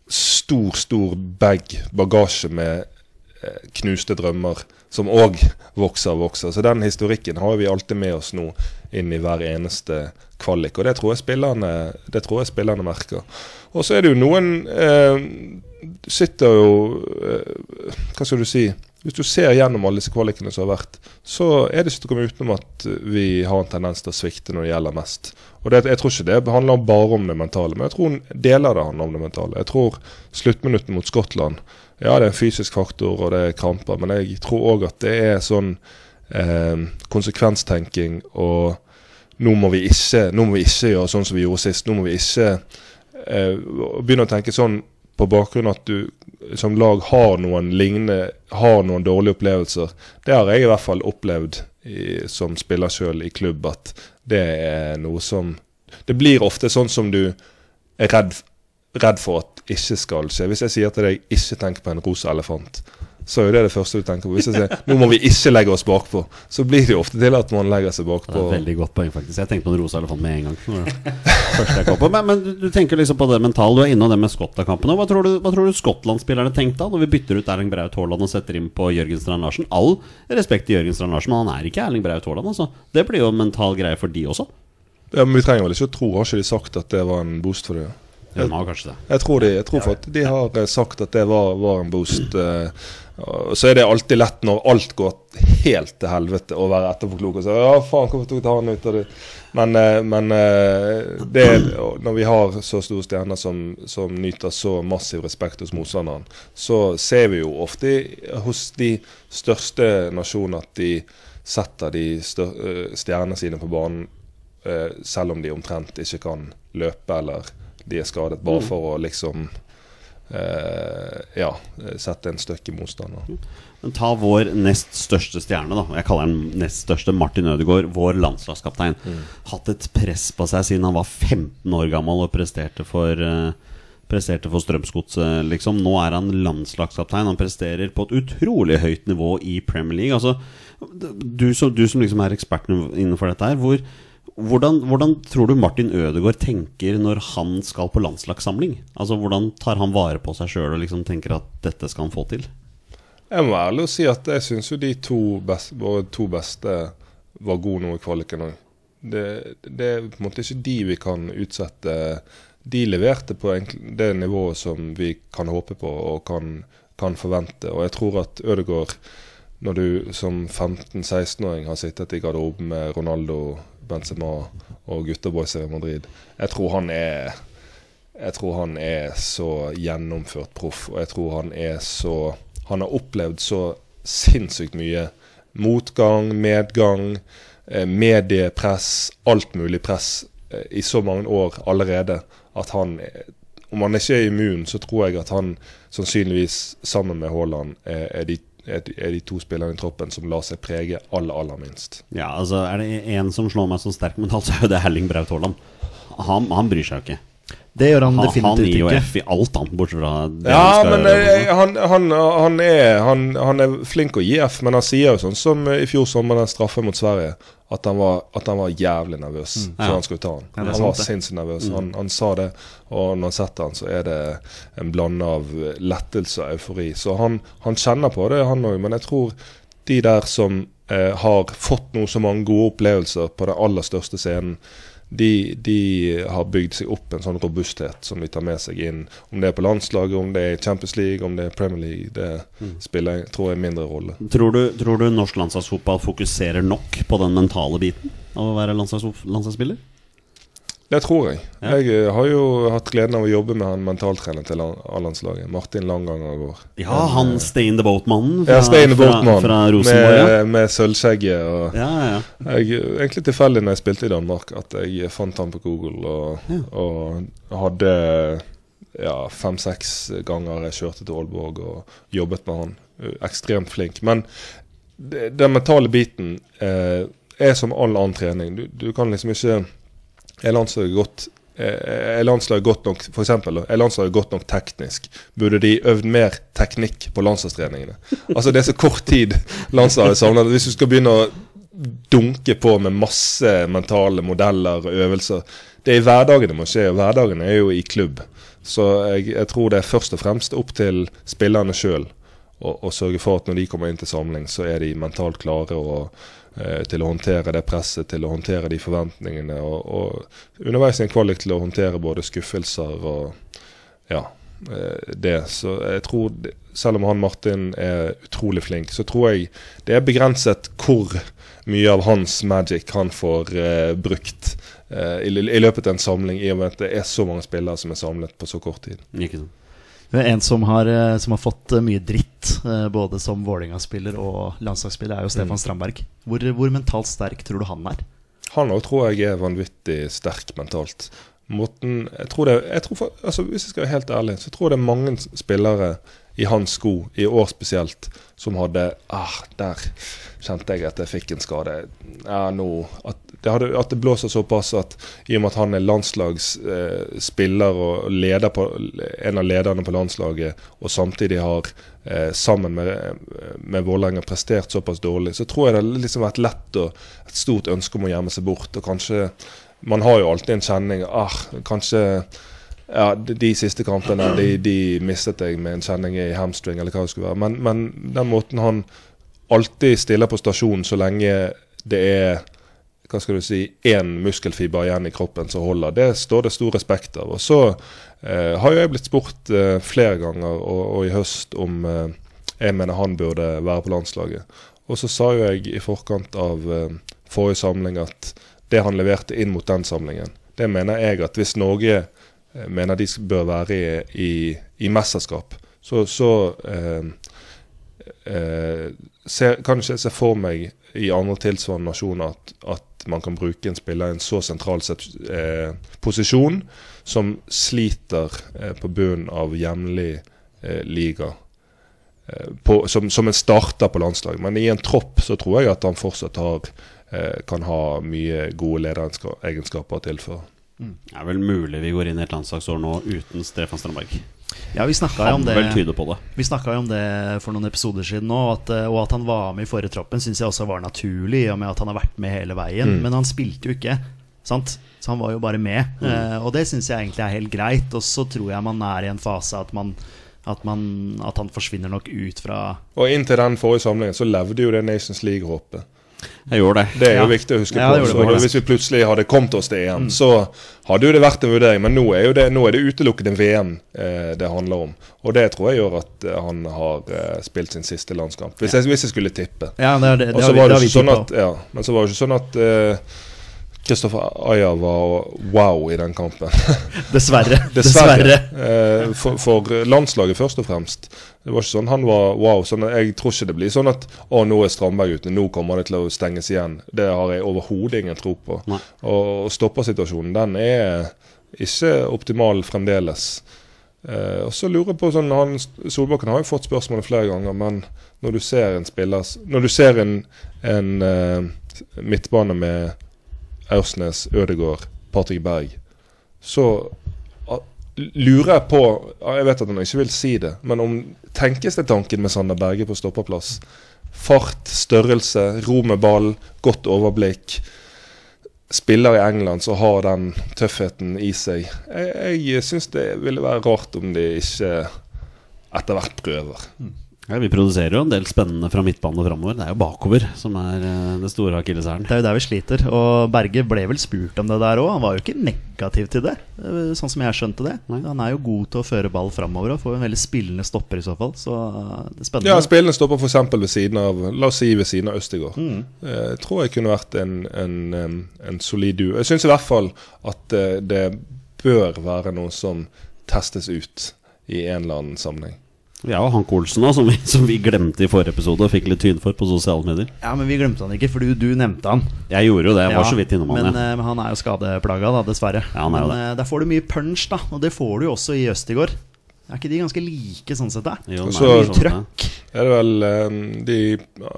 Speaker 3: stor, stor bag bagasje med eh, knuste drømmer som òg vokser og vokser. Så den historikken har vi alltid med oss nå inn i hver eneste kvalik. Og det tror jeg spillerne, tror jeg spillerne merker. Og så er det jo noen eh, sitter jo eh, Hva skal du si? Hvis du ser gjennom alle disse kvalikene som har vært, så er det ikke til å komme utenom at vi har en tendens til å svikte når det gjelder mest. Og det, Jeg tror ikke det handler bare om det mentale, men jeg tror deler det handler om det mentale. Jeg tror sluttminutten mot Skottland Ja, det er en fysisk faktor, og det er kramper, men jeg tror òg at det er sånn eh, konsekvenstenking og nå må, ikke, nå må vi ikke gjøre sånn som vi gjorde sist. Nå må vi ikke eh, begynne å tenke sånn på bakgrunn av at du som lag har noen lignende Har noen dårlige opplevelser. Det har jeg i hvert fall opplevd i, som spiller sjøl i klubb, at det er noe som Det blir ofte sånn som du er redd, redd for at ikke skal skje. Hvis jeg sier til deg 'ikke tenk på en rosa elefant', så er jo det det første du tenker på. Hvis jeg sier 'nå må vi ikke legge oss bakpå', så blir det jo ofte til at man legger seg
Speaker 1: Det er
Speaker 3: bakpå.
Speaker 1: veldig godt poeng, faktisk. Jeg tenkte på en rosa elefant med en gang. på. Men, men du, du tenker liksom på det mentale. Du er innom det med Skottland-kampen. Hva tror du, hva tror du Skottland-spillerne tenkte da når vi bytter ut Erling Braut Haaland og setter inn på Jørgen Strand Larsen? All respekt til Jørgen Strand Larsen, men han er ikke Erling Braut Haaland. Altså. Det blir jo en mental greie for de også.
Speaker 3: Ja, men vi trenger vel ikke å tro, har ikke de sagt at det var en boost for det?
Speaker 1: Jeg.
Speaker 3: Jeg tror, de, jeg tror de har eh, sagt at det var, var en boost. eh, Så er det alltid lett når alt går helt til helvete, å være etterpåklok og si ja, faen, hvorfor tok han ut av det? Men, eh, men eh, det, når vi har så store stjerner som, som nyter så massiv respekt hos motstanderen, så ser vi jo ofte hos de største nasjonene at de setter de eh, stjernene sine på banen selv om de omtrent ikke kan løpe eller de er skadet, bare for å liksom ja, sette en støkk i motstanderen.
Speaker 1: Men ta vår nest største stjerne, da. Jeg kaller han nest største Martin Ødegaard. Vår landslagskaptein. Hatt et press på seg siden han var 15 år gammel og presterte for eh, Presterte for Strømsgodset, liksom. Nå er han landslagskaptein. Han presterer på et utrolig høyt nivå i Premier League. Altså, du som, du som liksom er eksperten innenfor dette her, hvor, hvordan, hvordan tror du Martin Ødegaard tenker når han skal på landslagssamling? Altså, Hvordan tar han vare på seg sjøl og liksom tenker at dette skal han få til?
Speaker 3: Jeg må ærlig og si at jeg syns jo de to beste, våre to beste var gode nå i kvaliken òg. Det, det er på en måte ikke de vi kan utsette de leverte på det nivået som vi kan håpe på og kan, kan forvente. Og jeg tror at Ødegaard, når du som 15-16-åring har sittet i garderoben med Ronaldo, Benzema og gutta boys i Madrid, jeg tror han er jeg tror han er så gjennomført proff, og jeg tror han er så Han har opplevd så sinnssykt mye. Motgang, medgang, eh, mediepress, alt mulig press eh, i så mange år allerede at han Om han ikke er immun, så tror jeg at han sannsynligvis, sammen med Haaland, er, de, er de to spillerne i troppen som lar seg prege aller, aller minst.
Speaker 1: Ja, altså Er det én som slår meg så sterk mentalt, så er det Helling Braut Haaland. Han, han bryr seg jo ikke.
Speaker 2: Det gjør han
Speaker 1: Han, han gir jo
Speaker 2: ikke.
Speaker 1: F i alt, han, bortsett fra det
Speaker 3: Ja,
Speaker 1: han skal
Speaker 3: men
Speaker 1: gjøre.
Speaker 3: eh, han, han, han, er, han, han er flink å gi F, men han sier jo sånn som i fjor sommer, den straffen mot Sverige, at han var, at han var jævlig nervøs før
Speaker 1: Ja.
Speaker 3: han skulle ta den.
Speaker 2: Ja,
Speaker 3: han var sinnssykt nervøs. Han, han sa det, og når han setter han, så er det en blande av lettelse og eufori. Så han, han kjenner på det, han òg, men jeg tror de der som eh, har fått noe så mange gode opplevelser på den aller største scenen, de, de har bygd seg opp en sånn robusthet som de tar med seg inn. Om det er på landslaget, om det er Champions League, om det er Premier League, det spiller tror jeg mindre rolle.
Speaker 1: Tror du, tror du norsk landslagsfotball fokuserer nok på den mentale biten av å være landslags, landslagsspiller?
Speaker 3: Det tror jeg.
Speaker 1: Ja.
Speaker 3: Jeg eh, har jo hatt gleden av å jobbe med han mentaltrener til A-landslaget, Martin Langanger går.
Speaker 1: Ja, han Stay in the Boat-mannen fra,
Speaker 3: Ja, Steine
Speaker 1: fra,
Speaker 3: boat
Speaker 1: fra Rosenborg. Ja.
Speaker 3: med, med sølvskjegget. og
Speaker 1: Ja, ja.
Speaker 3: Jeg, egentlig tilfeldig når jeg spilte i Danmark, at jeg fant han på Google og, og hadde ja, fem-seks ganger jeg kjørte til Aalborg og jobbet med han. Ekstremt flink. Men den mentale biten eh, er som all annen trening. Du, du kan liksom ikke Er landslaget godt eh, er landslaget godt nok for eksempel, er landslaget godt nok teknisk? Burde de øvd mer teknikk på landslagstreningene? Altså Det er så kort tid landslaget savner. Hvis du skal begynne å dunke på med masse mentale modeller og øvelser Det er i hverdagen det må skje, og hverdagen er jo i klubb. Så jeg, jeg tror det er først og fremst opp til spillerne sjøl å sørge for at når de kommer inn til samling, så er de mentalt klare og, eh, til å håndtere det presset, til å håndtere de forventningene. Og, og underveis i en kvalik til å håndtere både skuffelser og ja, eh, det. Så jeg tror, selv om han Martin er utrolig flink, så tror jeg det er begrenset hvor mye av hans magic han får eh, brukt eh, i, i løpet av en samling, i og med at det er så mange spillere som er samlet på så kort tid.
Speaker 1: Ikke sant.
Speaker 2: En som har, eh, som har fått eh, mye dritt, eh, både som Vålerenga-spiller og landslagsspiller, er jo Stefan Strandberg. Hvor, hvor mentalt sterk tror du han er?
Speaker 3: Han òg tror jeg er vanvittig sterk mentalt. Måten, jeg tror det, jeg tror for, altså Hvis jeg skal være helt ærlig, så tror jeg det er mange spillere i hans sko, i år spesielt, som hadde ah, Der kjente jeg at jeg fikk en skade. Ja, nå, at, det hadde, at det blåser såpass at i og med at han er landslagsspiller og leder på, en av lederne på landslaget, og samtidig har eh, sammen med, med Vålerenga prestert såpass dårlig, så tror jeg det har liksom vært lett og et stort ønske om å gjemme seg bort. og kanskje man har jo alltid en kjenning ah, Kanskje ja, de siste kampene de, de mistet jeg med en kjenning i hamstring, eller hva det skulle være. Men, men den måten han alltid stiller på stasjon så lenge det er hva skal du si, én muskelfiber igjen i kroppen som holder, det står det stor respekt av. Og så eh, har jo jeg blitt spurt eh, flere ganger, og, og i høst, om eh, jeg mener han burde være på landslaget. Og så sa jo jeg i forkant av eh, forrige samling at det han leverte inn mot den samlingen, det mener jeg at hvis Norge eh, mener de bør være i, i, i mesterskap, så, så eh, eh, ser, kan ikke jeg se for meg i andre tilsvarende nasjoner at, at man kan bruke en spiller i en så sentral eh, posisjon, som sliter eh, på bunnen av hjemlig eh, liga. Eh, på, som, som en starter på landslaget. Men i en tropp så tror jeg at han fortsatt har, eh, kan ha mye gode lederegenskaper til for.
Speaker 1: Det er vel mulig vi går inn i et landslagsår nå uten Stefan Strandberg.
Speaker 2: Ja, vi snakka jo om det
Speaker 1: vel på det.
Speaker 2: Vi jo om det for noen episoder siden òg. at, eh, og at han var med i forrige troppen, syns jeg også var naturlig, i og med at han har vært med hele veien.
Speaker 3: Mm.
Speaker 2: Men han spilte jo ikke, sant? Så han var jo bare med.
Speaker 1: Mm.
Speaker 2: Eh, og det syns jeg egentlig er helt greit. Og så tror jeg man er i en fase at man at, man, at han forsvinner nok ut fra
Speaker 3: Og inntil den forrige samlingen så levde jo det Nations League-håpet.
Speaker 1: Jeg gjorde det.
Speaker 3: Det er jo
Speaker 2: Ja.
Speaker 3: viktig å huske
Speaker 2: Ja,
Speaker 3: på. Så hvis vi plutselig hadde kommet oss til EM, så hadde jo det vært en vurdering. Men nå er, jo det, nå er det utelukkende VM eh, det handler om. Og det tror jeg gjør at eh, han har eh, spilt sin siste landskamp. Hvis, jeg, hvis jeg skulle tippe.
Speaker 2: Ja, det, det, det har vi, det har vi
Speaker 3: sånn at, ja, men så var det ikke sånn at eh, Kristoffer Aya var wow i den kampen.
Speaker 2: Dessverre.
Speaker 3: Dessverre. Dessverre. for, for landslaget først og fremst. Det var ikke sånn han var wow. Sånn, jeg tror ikke det blir sånn at å, nå er Strandberg ute, nå kommer det til å stenges igjen. Det har jeg overhodet ingen tro på.
Speaker 1: Nei.
Speaker 3: Og, og stoppersituasjonen, den er ikke optimal fremdeles. Eh, og så lurer jeg på sånn han, Solbakken har jo fått spørsmålet flere ganger, men når du ser en spiller Når du ser en, en eh, midtbane med Aursnes, Ødegaard, Patrick Berg, så lurer jeg på Jeg vet at han ikke vil si det, men om tenkes det tanken med Sander Berge på stoppeplass? Fart, størrelse, ro med ball, godt overblikk. Spiller i England som har den tøffheten i seg. Jeg, jeg syns det ville være rart om de ikke etter hvert prøver.
Speaker 1: Ja, vi produserer jo en del spennende fra midtbane og framover. Det er jo bakover som er eh, det store akilleshælen.
Speaker 2: Det er jo der vi sliter. Og Berge ble vel spurt om det der òg. Han var jo ikke negativ til det, eh, sånn som jeg skjønte det.
Speaker 1: Nei.
Speaker 2: Han er jo god til å føre ball framover og får en veldig spillende stopper i så fall. Så eh, det er spennende.
Speaker 3: Ja, spillende stopper f.eks. ved siden av La oss si ved siden av Østegård.
Speaker 2: Mm.
Speaker 3: Jeg tror jeg kunne vært en, en, en solid duo. Jeg syns i hvert fall at det bør være noe som testes ut i en eller annen sammenheng.
Speaker 1: Vi er jo Hank Olsen da, som vi, som vi glemte i forrige episode og fikk litt tyn for på sosiale medier.
Speaker 2: Ja, men vi glemte han ikke, for du, du nevnte han.
Speaker 1: Jeg gjorde jo det, jeg var
Speaker 2: Ja,
Speaker 1: så vidt innom han.
Speaker 2: men,
Speaker 1: ja.
Speaker 2: eh, han er jo skadeplaga, da, dessverre.
Speaker 1: Ja, han er jo
Speaker 2: men eh, der får du mye punch, da. Og det får du jo også i Østigård. Er ikke de ganske like sånn sett, da?
Speaker 1: Jo,
Speaker 3: så-
Speaker 1: er
Speaker 2: det,
Speaker 1: sånn.
Speaker 3: Er det vel em, de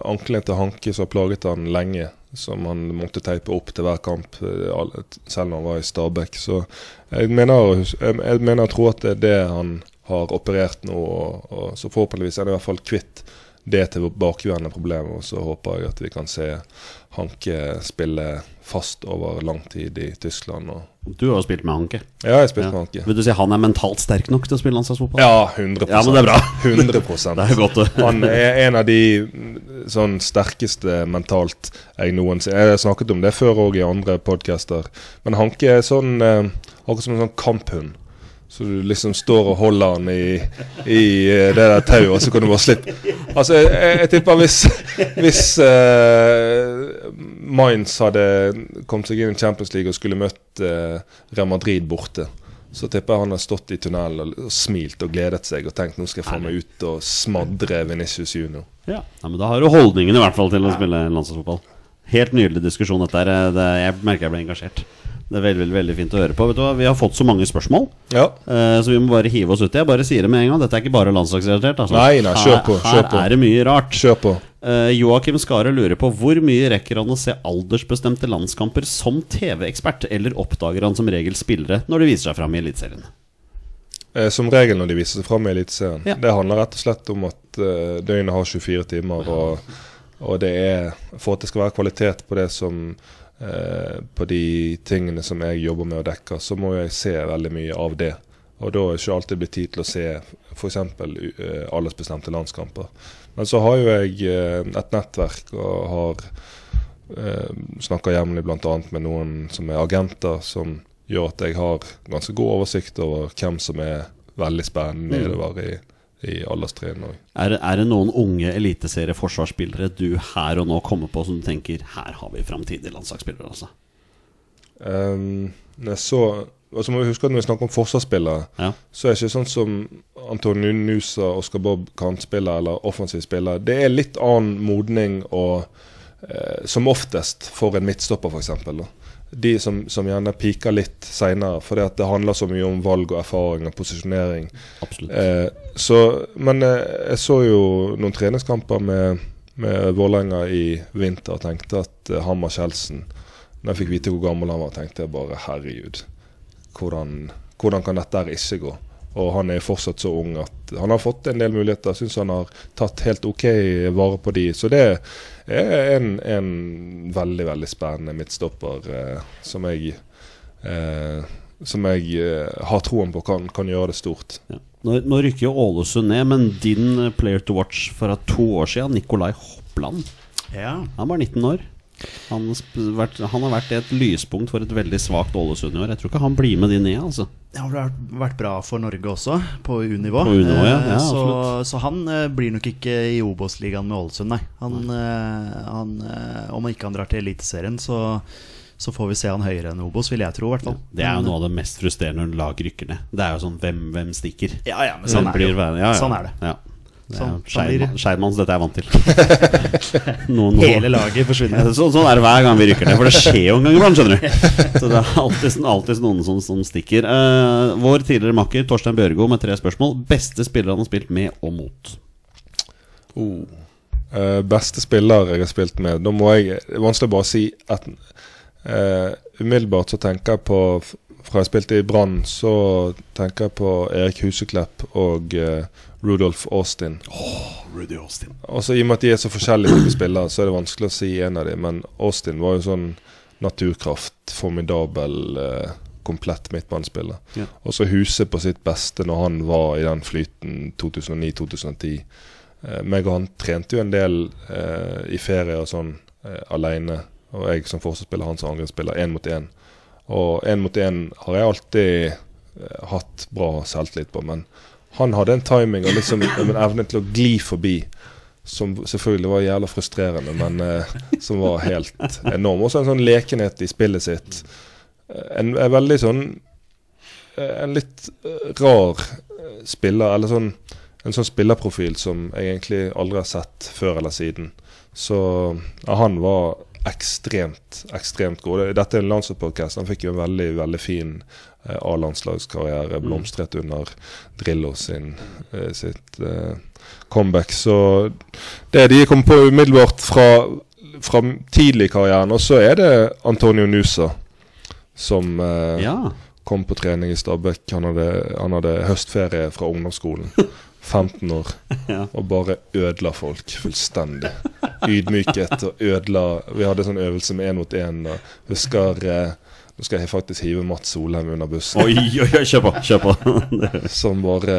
Speaker 3: anklene til Hanke som har plaget han lenge, som han måtte teipe opp til hver kamp, eh, selv når han var i Stabæk. Så jeg mener, jeg, jeg mener jeg tror at det er det han har operert nå, og, og så forhåpentligvis er det i hvert fall kvitt det til tilbakevendende problemet. Og så håper jeg at vi kan se Hanke spille fast over lang tid i Tyskland. Og,
Speaker 1: Du har jo spilt med Hanke.
Speaker 3: ja, jeg har spilt
Speaker 1: Ja.
Speaker 3: med Hanke.
Speaker 1: Vil du si han er mentalt sterk nok til å spille landslagsfotball?
Speaker 3: Ja, 100%
Speaker 1: Ja, men det er bra.
Speaker 3: 100%
Speaker 1: Det er godt
Speaker 3: Han er en av de mm, sånn sterkeste mentalt jeg noensinne Jeg har snakket om det før òg i andre podcaster. Men Hanke er sånn eh, akkurat som en sånn kamphund. Så du liksom står og holder han i, i eh, det der tauet, og så kan du bare slippe. Altså, jeg, jeg, jeg tipper hvis, hvis uh, Mainz hadde kommet seg inn i Champions League og skulle møtt uh, Real Madrid borte, så tipper jeg han har stått i tunnelen og, og smilt og gledet seg og tenkt nå skal jeg få meg ut og smadre Venicius Junior.
Speaker 1: Ja. ja, men Da har du holdningen i hvert fall til å spille landslagsfotball. Helt nydelig diskusjon dette her. Det, jeg merker jeg ble engasjert. Det er veldig, veldig, veldig fint å høre på. Vet du hva, Vi har fått så mange spørsmål,
Speaker 3: Ja.
Speaker 1: eh, så vi må bare hive oss uti. Jeg bare sier det med en gang. Dette er ikke bare landslagsrelatert. Altså.
Speaker 3: Nei, nei, kjør på, kjør på.
Speaker 1: her er det mye rart.
Speaker 3: Kjør på.
Speaker 1: Uh, Joakim Skare lurer på hvor mye rekker han å se aldersbestemte landskamper som TV-ekspert, eller oppdager han som regel spillere når de viser seg fram i Eliteserien?
Speaker 3: Eh, som regel når de viser seg fram i Eliteserien.
Speaker 1: Ja.
Speaker 3: Det handler rett og slett om at uh, døgnet har 24 timer, og, og det er For at det skal være kvalitet på det som På de tingene som jeg jobber med å dekke, så må jeg se veldig mye av det. Og da er det ikke alltid blitt tid til å se f.eks. Uh, aldersbestemte landskamper. Men så har jo jeg eh, et nettverk og har snakker jevnlig bl.a. med noen som er agenter, som gjør at jeg har ganske god oversikt over hvem som er veldig spennende nedover i, i alderstrinn. òg.
Speaker 1: Er, er det noen unge eliteserieforsvarsspillere du her og nå kommer på som du tenker her har vi framtidige landslagsspillere? Altså.
Speaker 3: Um, så, altså må vi huske at når vi snakker om forsvarsspillere,
Speaker 1: Ja.
Speaker 3: så er det ikke sånn som Antonio Nusa, Oscar Bob kantspiller eller offensiv spiller. Det er litt annen modning og eh, som oftest for en midtstopper, f.eks. De som, som gjerne piker litt seinere, fordi at det handler så mye om valg og erfaring og posisjonering. Eh, så, men eh, jeg så jo noen treningskamper med, med Vålerenga i vinter og tenkte at eh, Hammer Kjeldsen Når jeg fikk vite hvor gammel han var, tenkte jeg bare herregud, hvordan, hvordan kan dette her ikke gå? Og han er fortsatt så ung at han har fått en del muligheter. Syns han har tatt helt OK vare på de. Så det er en, en veldig, veldig spennende midtstopper eh, som jeg eh, som jeg eh, har troen på kan, kan gjøre det stort.
Speaker 1: Ja. Nå, nå rykker jo Ålesund ned, men din eh, player to watch fra to år siden, Nikolai Hoppland
Speaker 2: Ja.
Speaker 1: Han var 19 år. Han, vært, han har vært et lyspunkt for et veldig svakt Ålesund i år. Jeg tror ikke han blir med de ned, altså.
Speaker 2: Det har vært, bra for Norge også, på U-nivå.
Speaker 1: På U-nivå, ja. Ja,
Speaker 2: Eh, så, så han eh, blir nok ikke i Obos-ligaen med Ålesund, nei. Han, eh, han, om ikke han drar til Eliteserien, så, så får vi se han høyere enn Obos, vil jeg tro, hvert fall.
Speaker 1: Det er jo noe av det mest frustrerende når lag rykker ned. Det er jo sånn hvem, hvem stikker.
Speaker 2: Ja, ja, men sånn er det
Speaker 1: blir
Speaker 2: jo.
Speaker 1: Ja, ja.
Speaker 2: Sånn er det.
Speaker 1: Ja.
Speaker 2: Sånn-
Speaker 1: jo
Speaker 2: sånn
Speaker 1: dette er jeg vant til. Noen- noen-
Speaker 2: Hele laget forsvinner.
Speaker 1: Ja, så, sånn er det hver gang vi rykker ned, for det skjer jo en gang iblant, skjønner du. Så det er alltid, alltid noen som, som stikker. Uh, vår tidligere makker Torstein Bjørgo med tre spørsmål. Beste spiller han har spilt med og mot?
Speaker 3: Oh. Uh, beste spiller jeg har spilt med Da må jeg Det er vanskelig å bare si at uh, Umiddelbart så tenker jeg på Fra jeg spilte i Brann, så tenker jeg på Erik Huseklepp og eh, Rudolf Austin.
Speaker 1: Rudy Austin.
Speaker 3: Også I og med at de er så forskjellige typer spillere, så er det vanskelig å si en av dem. Men Austin var jo sånn naturkraft, formidabel, eh, komplett midtbanespiller.
Speaker 1: Ja.
Speaker 3: Og så Huset på sitt beste når han var i den flyten 2009-2010. Eh, meg og han trente jo en del eh, i ferie og sånn eh, aleine. Og jeg som forsvarsspiller, han som angrepsspiller, én mot én. Og én mot én har jeg alltid eh, hatt bra selvtillit på, men han hadde en timing og liksom en evne til å gli forbi. Som selvfølgelig var jævla frustrerende, men eh, som var helt enorm. Også en sånn lekenhet i spillet sitt. En, en veldig sånn eh, En litt eh, rar eh, spiller, eller sånn en sånn spillerprofil som jeg egentlig aldri har sett før eller siden. Så ja, han var ekstremt, ekstremt god. Dette er en landslagspodkast. Han fikk jo en veldig, veldig fin eh, A-landslagskarriere. Blomstret under Drillo sin, eh, sitt eh, comeback. Så det de kom på umiddelbart fra, fra tidlig i karrieren. Og så er det Antonio Nusa som eh,
Speaker 1: Ja.
Speaker 3: kom på trening i Stabæk. Han hadde, han hadde høstferie fra ungdomsskolen. 15 år.
Speaker 1: Ja.
Speaker 3: Og bare ødela folk fullstendig. Ydmyket og ødela Vi hadde sånn øvelse med én mot én. Husker eh, Nå skal jeg faktisk hive Mats Solheim under bussen.
Speaker 1: Oi, oi, oi, kjør på! Kjør på.
Speaker 3: Som bare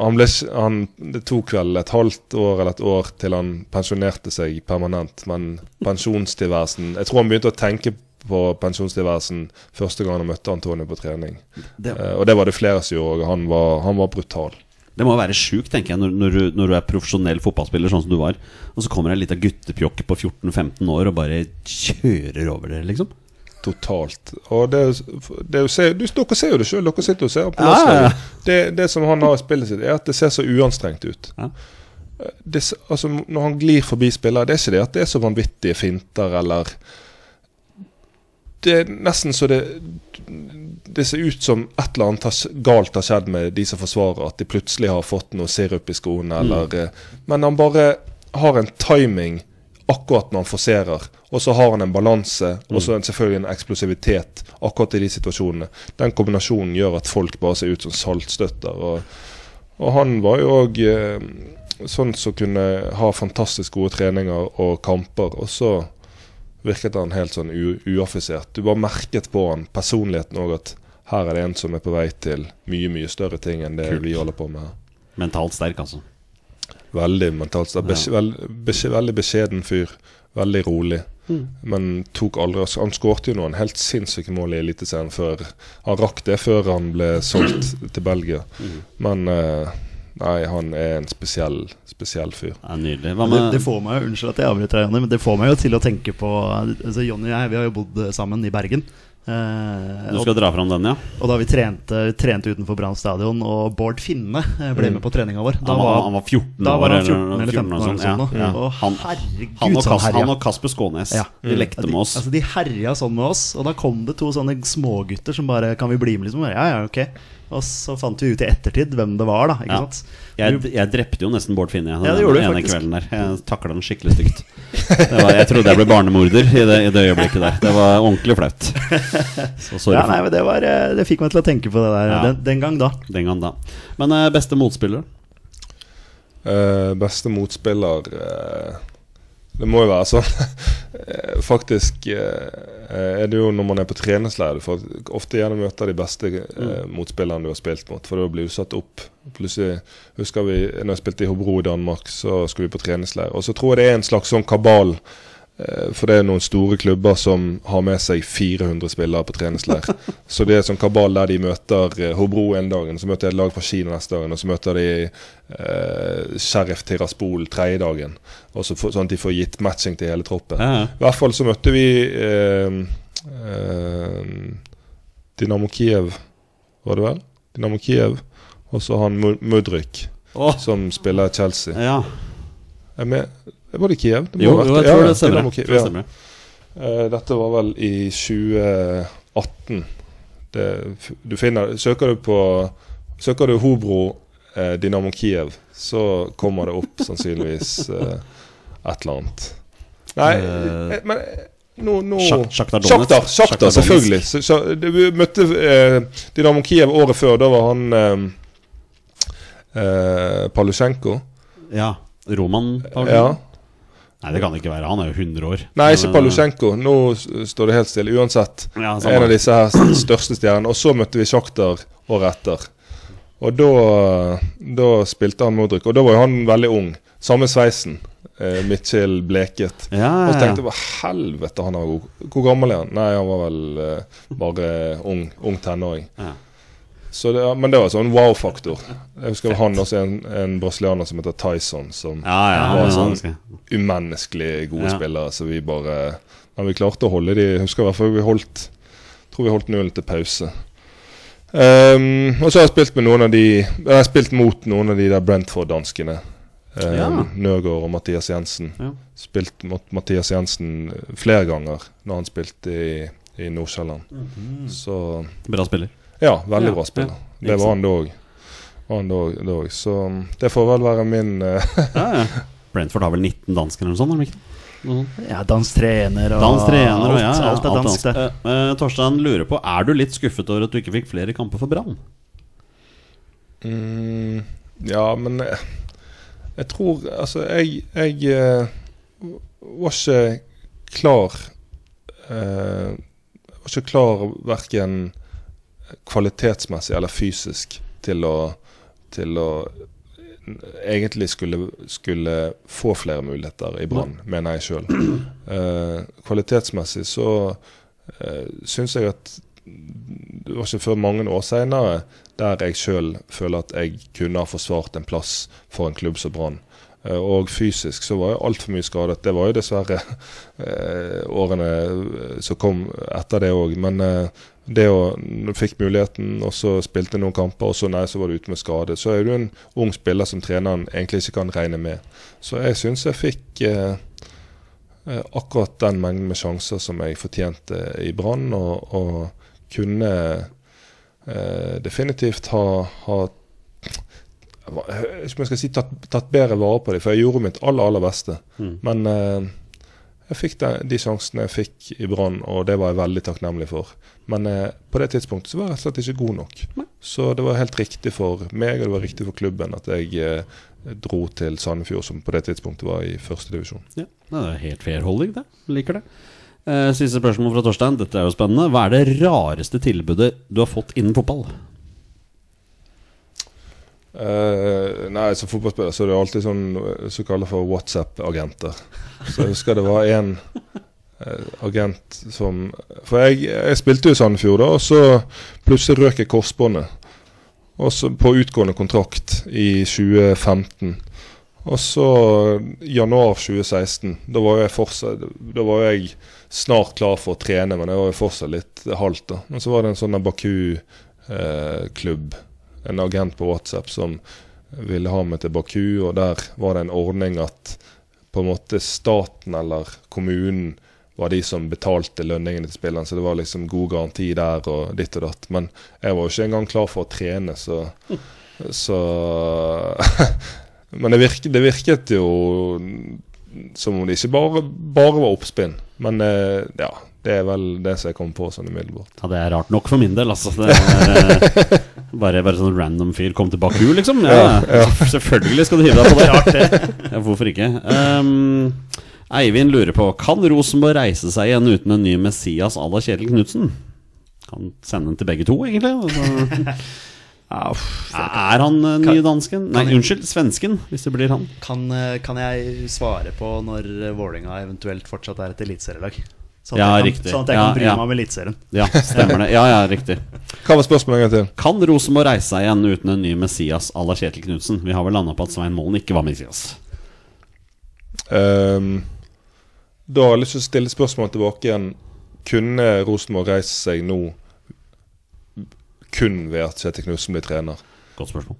Speaker 3: han ble, han, Det tok vel et halvt år eller et år til han pensjonerte seg permanent. Men pensjonstilværelsen Jeg tror han begynte å tenke på pensjonstilværelsen første gang han møtte Antonio på trening.
Speaker 1: Det,
Speaker 3: Eh, og det var det flere som gjorde. Han var, han var brutal.
Speaker 1: Det må være sjukt, tenker jeg, når, når, du, når du er profesjonell fotballspiller sånn som du var, og så kommer det en liten guttepjokke på 14-15 år og bare kjører over dere, liksom.
Speaker 3: Totalt. Og det, det er du, Dere ser jo det sjøl, dere sitter og ser på
Speaker 1: Ja, ja, ja.
Speaker 3: Det, det som han har i spillet sitt, er at det ser så uanstrengt ut.
Speaker 1: Ja.
Speaker 3: Det, altså, når han glir forbi spillere, det er ikke det at det er så vanvittige finter eller Det er nesten så det Det ser ut som et eller annet har, galt har skjedd med de som forsvarer, at de plutselig har fått noe sirup i skoene, eller mm. Men han bare har en timing akkurat når han forserer. Og så har han en balanse, og så en- selvfølgelig en eksplosivitet akkurat i de situasjonene. Den kombinasjonen gjør at folk bare ser ut som saltstøtter. Og, og han var jo òg eh, sånn som kunne ha fantastisk gode treninger og kamper. Og så virket han helt sånn uaffisert. Du bare merket på han, personligheten òg, at her er det en som er på vei til mye, mye større ting enn det
Speaker 1: Kult.
Speaker 3: vi holder på med her.
Speaker 1: Mentalt sterk, altså.
Speaker 3: Veldig mentalt sterk. Bes
Speaker 1: Ja.
Speaker 3: vel, bes veldig beskjeden fyr. Veldig rolig. Men tok aldri Han skårte jo noen helt sinnssyke mål i Eliteserien før Han rakk det før han ble solgt til Belgia. Men eh, nei, han er en spesiell, spesiell fyr.
Speaker 1: Er nydelig. Hva
Speaker 2: Det,
Speaker 1: med
Speaker 2: det får meg, Unnskyld at jeg avbryter deg, Jonny, men det får meg jo til å tenke på altså Jonny og jeg vi har jo bodd sammen i Bergen. Eh,
Speaker 1: Du
Speaker 2: og,
Speaker 1: skal dra fram den, ja?
Speaker 2: og da vi trente, trente utenfor Brann stadion, og Bård Finne ble med på treninga vår Da
Speaker 1: Han var, han var 14
Speaker 2: da
Speaker 1: år.
Speaker 2: var han 14 eller 15 år.
Speaker 1: sånn,
Speaker 2: eller
Speaker 1: ja, ja.
Speaker 2: Og
Speaker 1: Han,
Speaker 2: herregud,
Speaker 1: han, og
Speaker 2: han
Speaker 1: Kas, han og Kasper Skånes
Speaker 2: Ja.
Speaker 1: De lekte med oss.
Speaker 2: Altså, de herja sånn med oss, og da kom det to sånne smågutter som bare Kan vi bli med, liksom? Ja, ja, ok. Og så fant vi ut i ettertid hvem det var, da. Ikke
Speaker 1: Ja.
Speaker 2: sant?
Speaker 1: Jeg, jeg drepte jo nesten Bård Finne den
Speaker 2: Ja, det gjorde du
Speaker 1: ene
Speaker 2: faktisk.
Speaker 1: kvelden der. Jeg takla den skikkelig stygt. Det var, jeg trodde jeg ble barnemorder i det, i det øyeblikket der. Det var ordentlig flaut. Så sorry
Speaker 2: Ja, nei, men det, var, eh, det fikk meg til å tenke på det der
Speaker 1: Ja.
Speaker 2: den, den gang da.
Speaker 1: den gang da. Men eh, beste motspiller?
Speaker 3: Uh, beste motspiller eh, Det må jo være sånn. Eh, Faktisk eh, er det jo når man er på treningsleir får ofte gjerne møte de beste mm. motspillerne du har spilt mot. For da blir du satt opp. Plutselig husker vi når jeg spilte i Hobro i Danmark, så skulle vi på treningsleir. Og så tror jeg det er en slags sånn kabal. Eh, For det er noen store klubber som har med seg 400 spillere på treningsleir. Så det er sånn kabal der de møter eh, Hobro en dag, så møter de et lag fra Kina neste dagen, og så møter de eh, Sheriff Tiraspol tredje dagen. Og så for, sånn at de får gitt matching til hele troppen.
Speaker 1: Ja.
Speaker 3: I hvert fall så møtte vi eh, eh, Dynamo Kiev, var det vel? Dynamo Kiev. Og så han Mudryk,
Speaker 1: oh.
Speaker 3: som spiller Chelsea.
Speaker 1: ja.
Speaker 3: Jeg med, var det Kiev? Det
Speaker 1: Jo, jo, jeg tror det stemmer.
Speaker 3: Kiev,
Speaker 1: det
Speaker 3: ja.
Speaker 1: stemmer.
Speaker 3: Eh, dette var vel i 2018. Det, du finner, søker du på Søker du Hobro eh, Dynamo Kiev, så kommer det opp sannsynligvis eh, et eller annet. Nei, men nå,
Speaker 1: no, no. Sjaktar,
Speaker 3: Shakhtar
Speaker 1: Shakhtar,
Speaker 3: selvfølgelig. Så, så, det- vi møtte eh, Dynamo Kiev året før. Da var han eh, eh, Palusjenko.
Speaker 1: Ja. Roman Palusjenko.
Speaker 3: Ja.
Speaker 1: Nei, det kan det ikke være. Han er jo 100 år.
Speaker 3: Nei, ikke Palusjenko. Nå står det helt stille. Uansett.
Speaker 1: Ja,
Speaker 3: En av disse her største stjernene. Og så møtte vi Sjakter året etter. Og da, da spilte han Modric. Og da var jo han veldig ung. Samme sveisen. Eh, Mitchell bleket.
Speaker 1: Ja,
Speaker 3: Og så tenkte jeg helvete, han er god. Hvor gammel er han? Nei, han var vel eh, bare ung, ung tenåring.
Speaker 1: Ja.
Speaker 3: Så det, men det var sånn wow-faktor. Jeg husker han også en, en brasilianer som heter Tyson, som
Speaker 1: Ja, ja,
Speaker 3: var sånn umenneskelig gode spillere. Så vi bare Men vi klarte å holde de Jeg husker i hvert fall vi holdt tror vi holdt nullen til pause. Um, og så har jeg spilt med noen av de Jeg har spilt mot noen av de der Brentford-danskene. Um. Nøgaard og Mathias Jensen. Spilt mot Mathias Jensen flere ganger når han spilte i, i Nordsjælland. Så
Speaker 1: Bra spiller.
Speaker 3: Ja, veldig
Speaker 1: Ja,
Speaker 3: bra spiller.
Speaker 1: ja.
Speaker 3: Det var han da òg. Så um, det får vel være min eh,
Speaker 1: Ja, ja. Brentford har vel 19 dansker eller noe sånt? Eller ikke?
Speaker 2: Ja, dansk trener og
Speaker 1: dansk trener og
Speaker 2: alt,
Speaker 1: ja, ja,
Speaker 2: alt er dansk, det.
Speaker 1: Eh, eh, Torstein lurer på Er du litt skuffet over at du ikke fikk flere kamper for Brann?
Speaker 3: Mm, ja, men jeg, jeg tror Altså, jeg, jeg uh, var ikke klar uh, Var ikke klar verken kvalitetsmessig eller fysisk til å til å egentlig skulle, skulle få flere muligheter i Brann, mener jeg sjøl. Eh, kvalitetsmessig så eh, syns jeg at det var ikke før mange år seinere der jeg sjøl føler at jeg kunne ha forsvart en plass for en klubb som Brann. Eh, og fysisk så var jeg altfor mye skadet. Det var jo dessverre eh, årene som kom etter det òg. Men eh, det å fikk muligheten, og så spilte noen kamper, og så nei, så var du ute med skade. Så er du en ung spiller som treneren egentlig ikke kan regne med. Så jeg syns jeg fikk eh, eh, akkurat den mengden med sjanser som jeg fortjente i Brann, og, og kunne eh, definitivt ha, ha jeg skal si tatt, tatt bedre vare på dem, for jeg gjorde mitt aller, aller beste.
Speaker 1: Mm.
Speaker 3: Men eh, jeg fikk de, de sjansene jeg fikk i Brann, og det var jeg veldig takknemlig for. Men eh, på det tidspunktet så var jeg rett og slett ikke god nok. Så det var helt riktig for meg, og det var riktig for klubben at jeg eh, dro til Sandefjord, som på det tidspunktet var i førstedivisjon.
Speaker 1: Ja, det er helt fair holding, det. Liker det. Eh, siste spørsmål fra Torstein. Dette er jo spennende. Hva er det rareste tilbudet du har fått innen fotball?
Speaker 3: Eh, nei, som fotballspiller så er det alltid sånn såkalte som for WhatsApp-agenter. Så jeg husker det var en uh, agent som For jeg, jeg spilte jo i Sandefjord, da, og så plutselig røk jeg korsbåndet. Og så på utgående kontrakt i 2015. Og så januar 2016. Da var jeg fortsatt Da var jeg snart klar for å trene, men jeg var jo fortsatt litt halvt. da. Men så var det en sånn Baku-klubb, en agent på WhatsApp, som ville ha meg til Baku, og der var det en ordning at på en måte staten eller kommunen var de som betalte lønningene til spillerne, så det var liksom god garanti der og ditt og datt. Men jeg var jo ikke engang klar for å trene, så, så Men det virket, det virket, jo som om det ikke bare, bare var oppspinn. Men eh, ja, det er vel det som jeg kom på sånn umiddelbart.
Speaker 1: Ja, Det er rart nok for min del, altså. Det er, eh, bare, bare sånn random fyr kom til Baku, liksom. Ja, Selvfølgelig skal du hive deg på det. Rart, det. Ja, hvorfor ikke? Um, Eivind lurer på Kan Rosenborg reise seg igjen uten en ny Messias à la Kjetil Knutsen? Kan sende den til begge to, egentlig. Altså,
Speaker 2: Ja, uff,
Speaker 1: er han uh, nye dansken? Nei, unnskyld, svensken, hvis det blir han.
Speaker 2: kan, eh, kan jeg svare på når Vålinga Vålerenga eventuelt fortsatt er et eliteserielag? Sånn at
Speaker 1: Ja,
Speaker 2: jeg kan. Sånn at jeg
Speaker 1: Ja,
Speaker 2: kan bry
Speaker 1: ja.
Speaker 2: meg om Eliteserien.
Speaker 1: Ja, stemmer det. Ja, ja, riktig.
Speaker 3: Hva var spørsmålet en gang til?
Speaker 1: Kan Rosenborg reise seg igjen uten en ny Messias à la Kjetil Knutsen? Vi har vel landa på at Svein Målen ikke var Messias.
Speaker 3: Um, da har jeg lyst til å stille spørsmålet tilbake igjen. Kunne Rosenborg reise seg nå kun ved at Kjetil Knutsen blir trener?
Speaker 1: Godt spørsmål.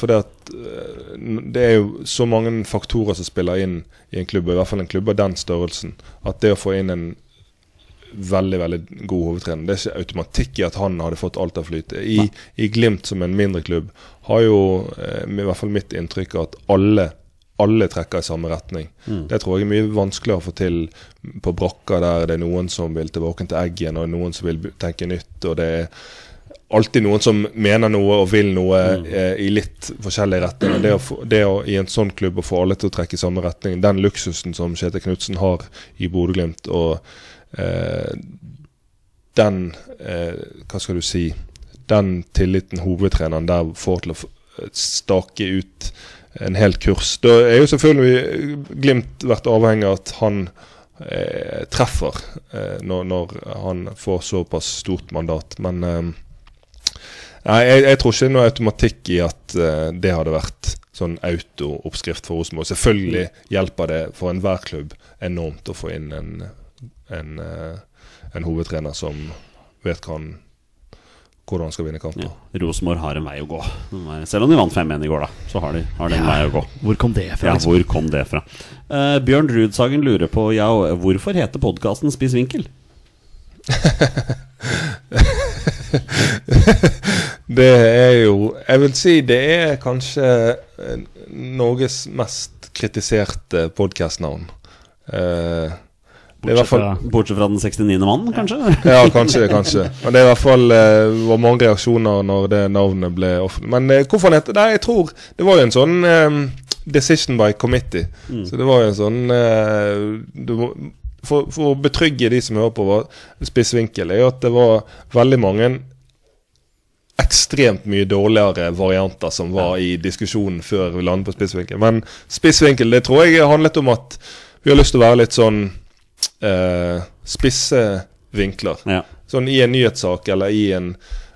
Speaker 3: For det, at, eh, det er jo så mange faktorer som spiller inn i en klubb, i hvert fall en klubb av den størrelsen, at det å få inn en veldig veldig god hovedtrener Det er ikke automatikk i at han hadde fått alt av flyt. I, I Glimt, som en mindre klubb, har jo eh, i hvert fall mitt inntrykk at alle alle trekker i samme retning. Det tror jeg er mye vanskeligere å få til på brakka der det er noen som vil tilbake til Eggen, og noen som vil tenke nytt. og det er alltid noen som mener noe og vil noe eh, i litt forskjellige retninger. Det, å få, det å i en sånn klubb å få alle til å trekke i samme retning, den luksusen som Kjetil Knutsen har i Bodø-Glimt, og den eh, Hva skal du si Den tilliten hovedtreneren der får til å stake ut en hel kurs. Da er jo selvfølgelig Glimt vært avhengig av at han eh, treffer eh, når, når han får såpass stort mandat. Men eh, jeg, jeg tror ikke det er noe automatikk i at eh, det hadde vært sånn auto-oppskrift for Rosenborg. Selvfølgelig hjelper det for enhver klubb enormt å få inn en, en, eh, en hovedtrener som vet hva han, hvordan han skal vinne kamper.
Speaker 1: Ja. Rosenborg har en vei å gå. Selv om de vant 5-1 i går, da, så har de, har de en vei å gå.
Speaker 2: Hvor kom det fra?
Speaker 1: Ja,
Speaker 2: liksom?
Speaker 1: hvor kom det fra? Uh, Bjørn Rudsagen lurer på ja, hvorfor heter podkasten Spiss vinkel?
Speaker 3: Det er jo Jeg vil si det er kanskje eh, Norges mest kritiserte podkastnavn. Eh, det fall, fra,
Speaker 1: Bortsett fra den 69. mannen, kanskje?
Speaker 3: Ja, kanskje, kanskje. Men det er i hvert fall eh, var mange reaksjoner når det navnet ble offentlig. Men eh, hvorfor han heter Nei, jeg tror Det var jo en sånn eh, decision by committee. Så det var jo en sånn eh, du må, for, for å betrygge de som hører på hva spissvinkel, er jo at det var veldig mange ekstremt mye dårligere varianter som var i diskusjonen før vi landet på spissvinkel. Men spissvinkel, det tror jeg handlet om at vi har lyst til å være litt sånn eh, spisse vinkler.
Speaker 1: Ja.
Speaker 3: Sånn I en nyhetssak eller i en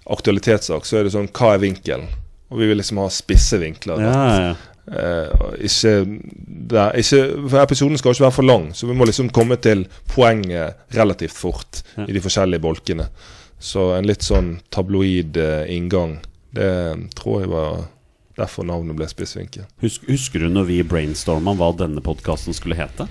Speaker 3: aktualitetssak så er det sånn Hva er vinkelen? Og vi vil liksom ha spisse vinkler.
Speaker 1: Ja, ja.
Speaker 3: Eh, ikke, det er ikke For episoden skal ikke være for lang, så vi må liksom komme til poenget relativt fort i de forskjellige bolkene. Så en litt sånn tabloid eh, inngang, det tror jeg var derfor navnet ble Spissvinkel.
Speaker 1: Husk, husker du når vi brainstorma hva denne podkasten skulle hete?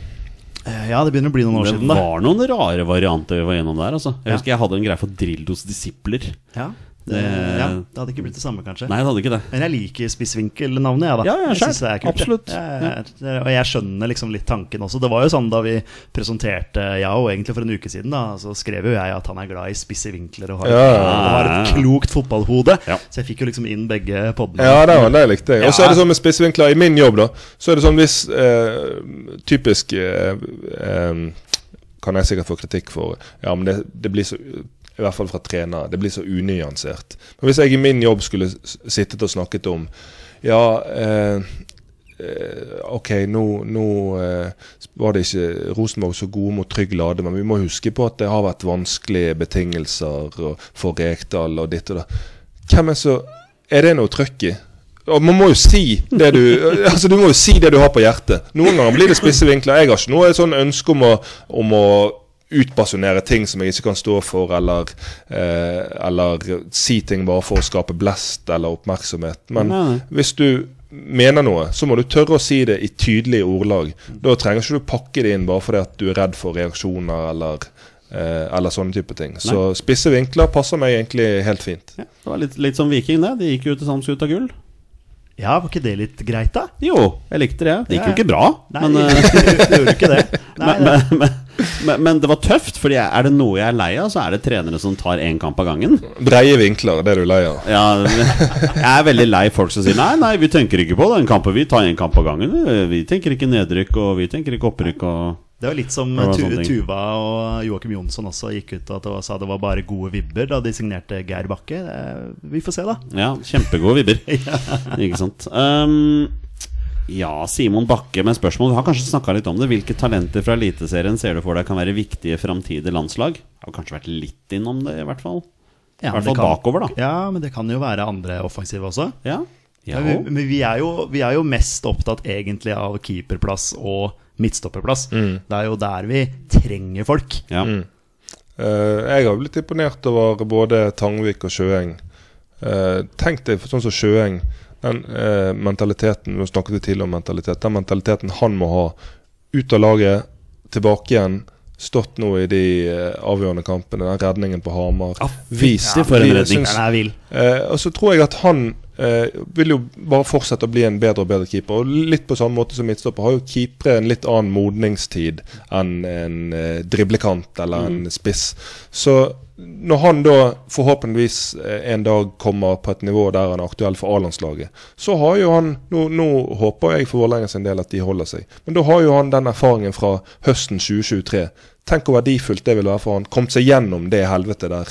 Speaker 2: Eh, Ja, det begynner å bli noen år
Speaker 1: Det
Speaker 2: siden, da.
Speaker 1: var noen rare varianter vi var gjennom der. Altså. Jeg
Speaker 2: Ja.
Speaker 1: husker jeg hadde en greie for Drildos disipler.
Speaker 2: Ja, det,
Speaker 1: Det-
Speaker 2: ja, det hadde ikke blitt det samme, kanskje.
Speaker 1: Nei, det hadde ikke det.
Speaker 2: Men jeg liker spissvinkelnavnet, jeg, da.
Speaker 1: Ja, ja,
Speaker 2: jeg synes det er kult.
Speaker 1: Absolutt.
Speaker 2: Ja, ja, ja. Og jeg skjønner liksom litt tanken også. Det var jo sånn da vi presenterte Ja, og egentlig for en uke siden, da, så skrev jo jeg at han er glad i spisse vinkler og har,
Speaker 3: Ja, ja,
Speaker 2: og har et klokt fotballhode.
Speaker 1: Ja.
Speaker 2: Så jeg fikk jo liksom inn begge podene.
Speaker 3: Ja, det var det likte jeg. Og så er det sånn med spissvinkler i min jobb, da. Så er det sånn hvis eh, Typisk eh, eh, kan jeg sikkert få kritikk for Ja, men det, det blir så I hvert fall fra trenere. Det blir så unyansert. Men hvis jeg i min jobb skulle sittet og snakket om Ja, eh, eh, OK, nå, nå eh, var det ikke Rosenborg så gode mot Trygg Lade, men vi må huske på at det har vært vanskelige betingelser for Rekdal og ditt og da. Hvem er så Er det noe trøkk i? Man må jo si det du Altså du må jo si det du har på hjertet. Noen ganger blir det spisse vinkler. Jeg har ikke noe sånn ønske om å, om å utbasunere ting som jeg ikke kan stå for, eller, eh, eller si ting bare for å skape blest eller oppmerksomhet. Men
Speaker 1: Nei, nei.
Speaker 3: hvis du mener noe, så må du tørre å si det i tydelige ordlag. Da trenger ikke du pakke det inn bare fordi at du er redd for reaksjoner eller, eh, eller sånne type ting. Så spisse vinkler passer meg egentlig helt fint.
Speaker 1: Ja, det var litt, litt som Viking, det. De gikk jo til Samskuta gull.
Speaker 2: Ja, var ikke det litt greit, da?
Speaker 1: Jo, jeg likte det. Det gikk jo ikke bra,
Speaker 2: Nei,
Speaker 1: men, eh,
Speaker 2: det gjorde ikke det. Nei,
Speaker 1: men, men, men, men, men det var tøft. Fordi er det noe jeg er lei av, så er det trenere som tar én kamp av gangen.
Speaker 3: Breie vinkler, det er du lei av.
Speaker 1: Ja, jeg er veldig lei folk som sier nei, nei, vi tenker ikke på den kampen. Vi tar én kamp av gangen. Vi tenker ikke nedrykk, og vi tenker ikke opprykk. Og
Speaker 2: Det var litt som
Speaker 1: var.
Speaker 2: Tuva og Joakim Jonsson også gikk ut og at det var, sa det var bare gode vibber da de signerte Geir Bakke. Vi får se, da.
Speaker 1: ja, kjempegode vibber. Ikke sant. Um, ja, Simon Bakke med spørsmål. Vi har kanskje snakka litt om det. Hvilke talenter fra Eliteserien ser du for deg kan være viktige framtidige landslag? Har kanskje vært litt innom det, i hvert fall.
Speaker 2: Ja,
Speaker 1: I hvert fall kan, bakover, da.
Speaker 2: Ja, men det kan jo være andre offensive også.
Speaker 1: Ja. Ja.
Speaker 2: Men, vi, men vi, er jo, vi er jo mest opptatt egentlig av keeperplass og midtstopperplass. Det er jo der vi trenger folk.
Speaker 1: ja.
Speaker 3: Eh, jeg har blitt imponert over både Tangvik og Sjøeng. Uh, tenk deg for sånn som Sjøeng. Den eh, mentaliteten Nå snakket vi tidligere om mentalitet. Den mentaliteten han må ha. Ut av laget, tilbake igjen. Stått nå i de eh, avgjørende kampene. Den redningen på Hamar.
Speaker 1: Ah,
Speaker 3: Vist
Speaker 1: fytti for en redning.
Speaker 3: syns-. Eh, og så tror jeg at han eh, vil jo bare fortsette å bli en bedre og bedre keeper. Og litt på samme måte som midtstopper har jo keepere en litt annen modningstid enn en eh, driblekant eller en spiss. Så når han da forhåpentligvis eh, en dag kommer på et nivå der han er aktuell for A-landslaget, så har jo han nå, nå håper jeg for Vålerenga sin del at de holder seg. Men da har jo han den erfaringen fra høsten 2023. Tenk hvor verdifullt det vil være for han. Kommet seg gjennom det helvetet der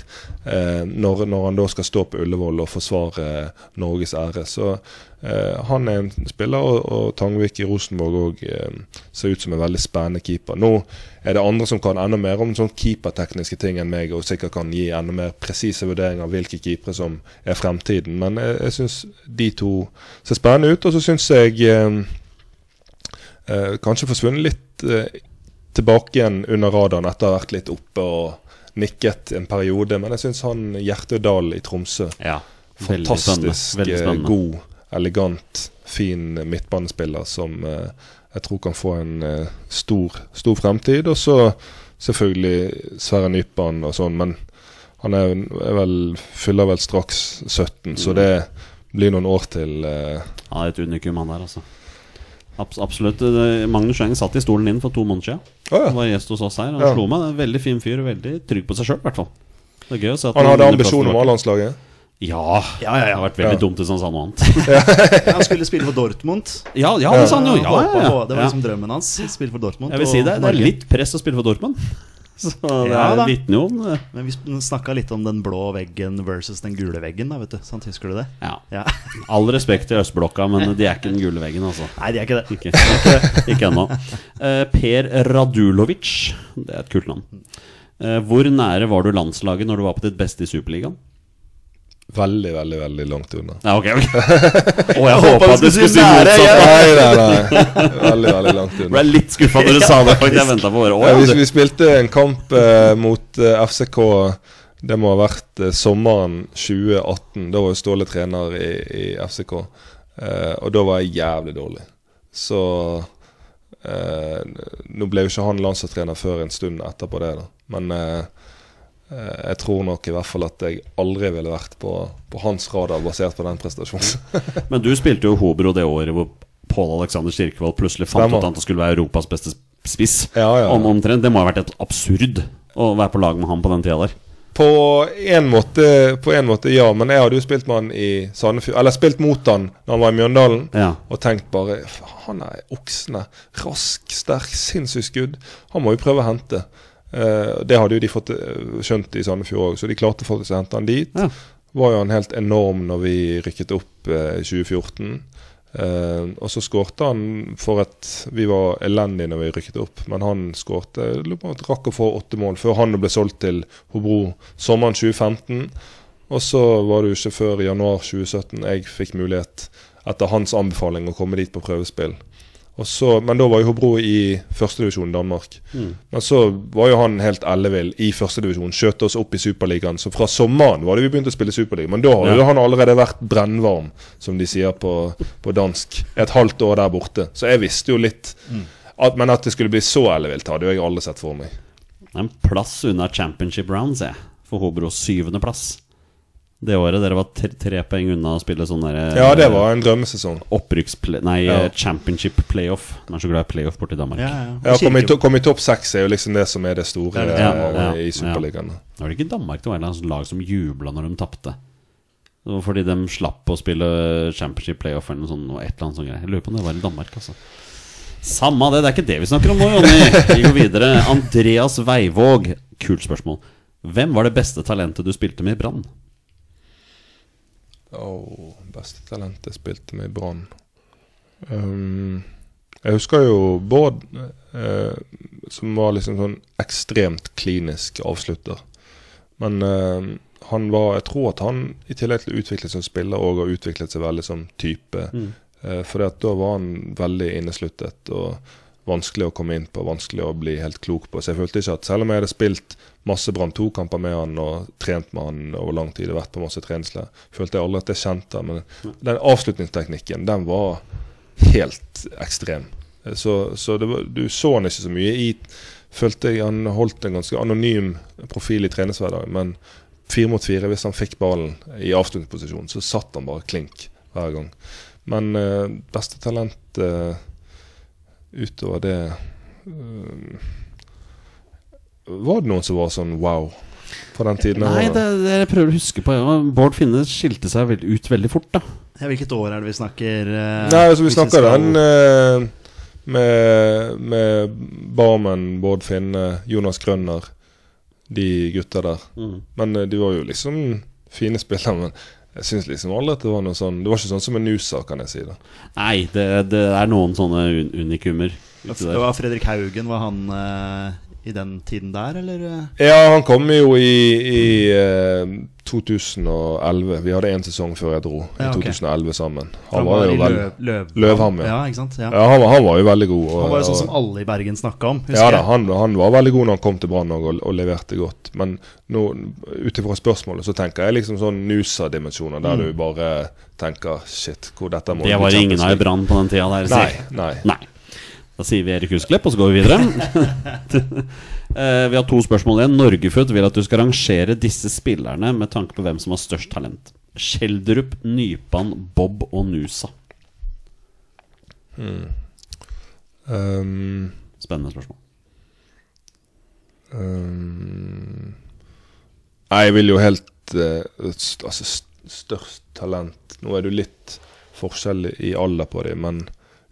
Speaker 3: eh, når, når han da skal stå på Ullevål og forsvare eh, Norges ære. Så eh, han er en spiller, og, og Tangvik i Rosenborg òg eh, ser ut som en veldig spennende keeper. Nå er det andre som kan enda mer om sånn keepertekniske ting enn meg, og sikkert kan gi enda mer presise vurderinger av hvilke keepere som er fremtiden. Men jeg, jeg syns de to ser spennende ut, og så syns jeg eh, kanskje forsvunnet litt tilbake igjen under radaren etter å ha vært litt oppe og nikket en periode. Men jeg syns han Hjertødal i Tromsø
Speaker 1: ja. Veldig.
Speaker 3: Fantastisk
Speaker 1: Veldig
Speaker 3: eh,
Speaker 1: spennende.
Speaker 3: god, elegant, fin midtbanespiller som eh, jeg tror kan få en eh, stor, stor fremtid. Og så selvfølgelig Sverre Nypan og sånn, men han er, er vel, fyller vel straks 17, så
Speaker 1: Mm.
Speaker 3: det blir noen år til. eh,
Speaker 1: er et unikum, han der, altså. Abs absolutt. Magnus Scheng satt i stolen din for to måneder siden.
Speaker 3: Oh, ja.
Speaker 1: Han var gjest hos oss her. Han
Speaker 3: Ja.
Speaker 1: slo meg. En Veldig fin fyr, veldig trygg på seg sjøl, i hvert fall. Det er gøy å se at
Speaker 3: Han hadde ambisjoner om. A-landslaget.
Speaker 1: Ja,
Speaker 2: Ja, ja, ja.
Speaker 1: det har vært veldig
Speaker 3: Ja.
Speaker 1: dumt hvis han sa noe annet.
Speaker 2: Han skulle spille for Dortmund.
Speaker 1: Ja, ja det sa han jo. Ja, ja, ja.
Speaker 2: Det var liksom drømmen hans. Spille for Dortmund.
Speaker 1: Jeg vil si det. Det er litt press å spille for Dortmund. Så det
Speaker 2: Ja, da.
Speaker 1: vitner jo om det.
Speaker 2: Men vi snakka litt om den blå veggen versus den gule veggen. da, vet du Sant, Husker du det?
Speaker 1: Ja.
Speaker 2: Ja.
Speaker 1: All respekt til østblokka, men de er ikke den gule veggen, altså.
Speaker 2: Nei, de er ikke det.
Speaker 1: Ikke, ikke, ikke ennå. Uh, per Radulovic, det er et kult navn. Uh, hvor nære var du landslaget når du var på ditt beste i Superligaen?
Speaker 3: Veldig, veldig veldig langt unna.
Speaker 1: Ja, ok, ok Å, jeg håpa du skulle si motsatt.
Speaker 3: Nei, nei, nei. Veldig, veldig langt unna.
Speaker 1: ble litt skuffa når du sa det. faktisk Jeg på året.
Speaker 3: Ja, vi, vi spilte en kamp eh, mot eh, FCK. Det må ha vært eh, sommeren 2018. Da var jo Ståle trener i, i FCK. Eh, og da var jeg jævlig dårlig. Så eh, Nå ble jo ikke han landslagstrener før en stund etterpå det, da. Men eh, jeg tror nok i hvert fall at jeg aldri ville vært på, på hans radar basert på den prestasjonen.
Speaker 1: Men du spilte jo Hobro det året hvor Pål Alexander Kirkevold plutselig fant ut at han skulle være Europas beste spiss.
Speaker 3: Ja, ja.
Speaker 1: Om, omtrent. Det må ha vært et absurd å være på lag med han på den tida der.
Speaker 3: På en, måte, på en måte, ja. Men jeg hadde jo spilt med han i Sandefjord Eller spilt mot han når han var i Mjøndalen.
Speaker 1: Ja.
Speaker 3: Og tenkt bare Han er oksene. Rask, sterk, sinnssykt skudd. Han må jo prøve å hente. Eh, det hadde jo de fått eh, skjønt i Sandefjord òg, så de klarte faktisk å hente han dit.
Speaker 1: Ja.
Speaker 3: Var jo han helt enorm når vi rykket opp eh, i 2014. Uh, og så skårte han for at vi var elendige når vi rykket opp, men han skårte rakk å få åtte mål før han ble solgt til Hobro sommeren 2015. Og så var det jo ikke før januar 2017 jeg fikk mulighet etter hans anbefaling å komme dit på prøvespill. Og så, men da var jo Hobro i førstedivisjon Danmark. Men så var jo han helt ellevill i førstedivisjon. Skjøt oss opp i Superligaen. Så fra sommeren var det vi begynte å spille Superliga. Men da hadde
Speaker 1: Ja.
Speaker 3: han allerede vært brennvarm, som de sier på, på dansk. Et halvt år der borte. Så jeg visste jo litt. At, men at det skulle bli så ellevilt, hadde jo jeg aldri sett for meg.
Speaker 1: En plass unna championship rounds, jeg. For Hobros syvendeplass. Det året dere var tre, tre poeng unna å spille sånn derre
Speaker 3: Ja, det var en drømmesesong.
Speaker 1: Opprykksplay... Nei,
Speaker 3: Ja.
Speaker 1: eh, championship playoff. De er så glad i playoff borti Danmark.
Speaker 2: Ja, ja.
Speaker 3: Ja, Komme i, to- komme i topp seks er jo liksom det som er det store
Speaker 2: Det er det.
Speaker 1: Ja, ja,
Speaker 3: eh, i
Speaker 1: ja.
Speaker 3: Superligaen.
Speaker 1: Var det ikke Danmark det var et eller annet lag som jubla når de tapte? Fordi de slapp å spille championship playoff eller noe sånt. og Et eller annet sånt greier. Jeg lurer på om det var i Danmark, altså. Samma det, det er ikke det vi snakker om nå, Jonny. Vi går videre. Andreas Veivåg. Kult spørsmål. Hvem var det beste talentet du spilte med i Brann?
Speaker 3: Åh, beste talent jeg spilte med i Brann. Um, jeg husker jo Bård, eh, som var liksom sånn ekstremt klinisk avslutter. Men eh, han var Jeg tror at han i tillegg til å utvikle seg som spiller òg har utviklet seg veldig som type. Eh, fordi at da var han veldig innesluttet og vanskelig å komme inn på, vanskelig å bli helt klok på. Så jeg følte ikke at selv om jeg hadde spilt masse Brann 2-kamper med han og trent med han over lang tid, og vært på masse treningsleir, følte jeg aldri at jeg kjente han. Men den avslutningsteknikken, den var helt ekstrem. Så, så var, du så han ikke så mye i Følte jeg han holdt en ganske anonym profil i treningshverdagen, men fire mot fire, hvis han fikk ballen i avslutningsposisjon, så satt han bare klink hver gang. Men eh, beste talent uh, utover det eh, Var det noen som var sånn wow på den tiden?
Speaker 1: Nei, det, det jeg prøver å huske på ja. Bård Finne skilte seg vel- ut veldig fort, da.
Speaker 2: Ja, hvilket år er det vi snakker Uh,
Speaker 3: Nei, altså vi snakker
Speaker 2: skal-
Speaker 3: den uh, med, med Barmen, Bård Finne, Jonas Grønner, de gutta der.
Speaker 1: Mm.
Speaker 3: Men uh, de var jo liksom fine spillere. Men jeg syns liksom aldri at det var noe sånn Det var ikke sånn som en USA, kan jeg si. da
Speaker 1: Nei, det, det er noen sånne un unikumer.
Speaker 2: Det var Fredrik Haugen, var han i den tiden der, eller? eh?
Speaker 3: Ja, han kom jo i, i uh, 2011. Vi hadde én sesong før jeg dro,
Speaker 2: Ja, okay.
Speaker 3: i 2011 sammen.
Speaker 2: Han
Speaker 3: Han var jo veldig
Speaker 2: Løv, Løv,
Speaker 3: Løvham, ja.
Speaker 2: ja. Ikke sant? Ja.
Speaker 3: Ja, han, var- han var jo veldig god. og-
Speaker 2: Han var jo sånn som alle i Bergen snakka om. husker
Speaker 3: Ja da, han, han var veldig god når han kom til Brann og, og leverte godt. Men ut ifra spørsmålet så tenker jeg liksom sånn Nusa-dimensjoner, der du bare tenker shit, hvor dette må
Speaker 1: Det var ingen av i Brann på den tida der.
Speaker 3: Nei, nei.
Speaker 1: Nei. Da sier vi Erik Husklepp, og så går vi videre. Eh, vi har to spørsmål igjen. Norgefødt vil at du skal rangere disse spillerne med tanke på hvem som har størst talent. Skjelderup, Nypan, Bob og Nusa.
Speaker 3: Um,
Speaker 1: Spennende spørsmål.
Speaker 3: um, jeg vil jo helt uh, st Altså, st størst talent Nå er det jo litt forskjell i alder på dem, men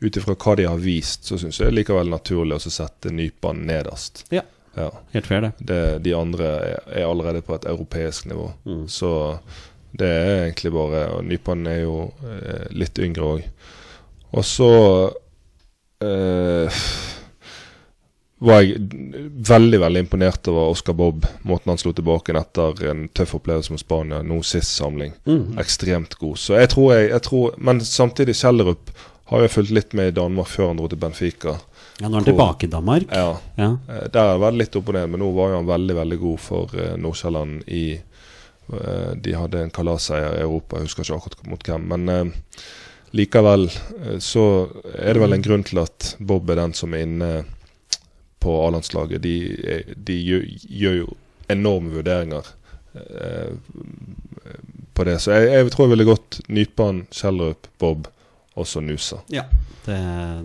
Speaker 3: ut ifra hva de har vist, så syns jeg det er likevel naturlig å sette Nypan nederst.
Speaker 1: Ja,
Speaker 3: Ja.
Speaker 1: helt fair, det.
Speaker 3: det, de andre er, er allerede på et europeisk nivå.
Speaker 1: Mm.
Speaker 3: Så det er egentlig bare Og Nypan er jo eh, litt yngre òg. Og så eh, var jeg veldig veldig imponert over Oscar Bob. Måten han slo tilbake inn etter en tøff opplevelse mot Spania, nå sist samling.
Speaker 1: Mm.
Speaker 3: Ekstremt god. Så jeg tror jeg, jeg tror, Men samtidig, Kjellerup har jeg fulgt litt med i Danmark før han dro til Benfica.
Speaker 1: Ja, nå er han tilbake i Danmark.
Speaker 3: Ja,
Speaker 1: Ja.
Speaker 3: Eh, Der har vært litt opp og ned, men nå var jo han veldig veldig god for uh, Nordsjælland i eh, De hadde en kalasseier i Europa, jeg husker ikke akkurat mot hvem. Men likevel så er det vel en grunn til at Bob er den som er inne på A-landslaget. De, de gjør, gjør jo enorme vurderinger på det. Så jeg, jeg tror jeg ville gått Nypan, Kjellrup, Bob, også Nusa.
Speaker 1: ja. Det,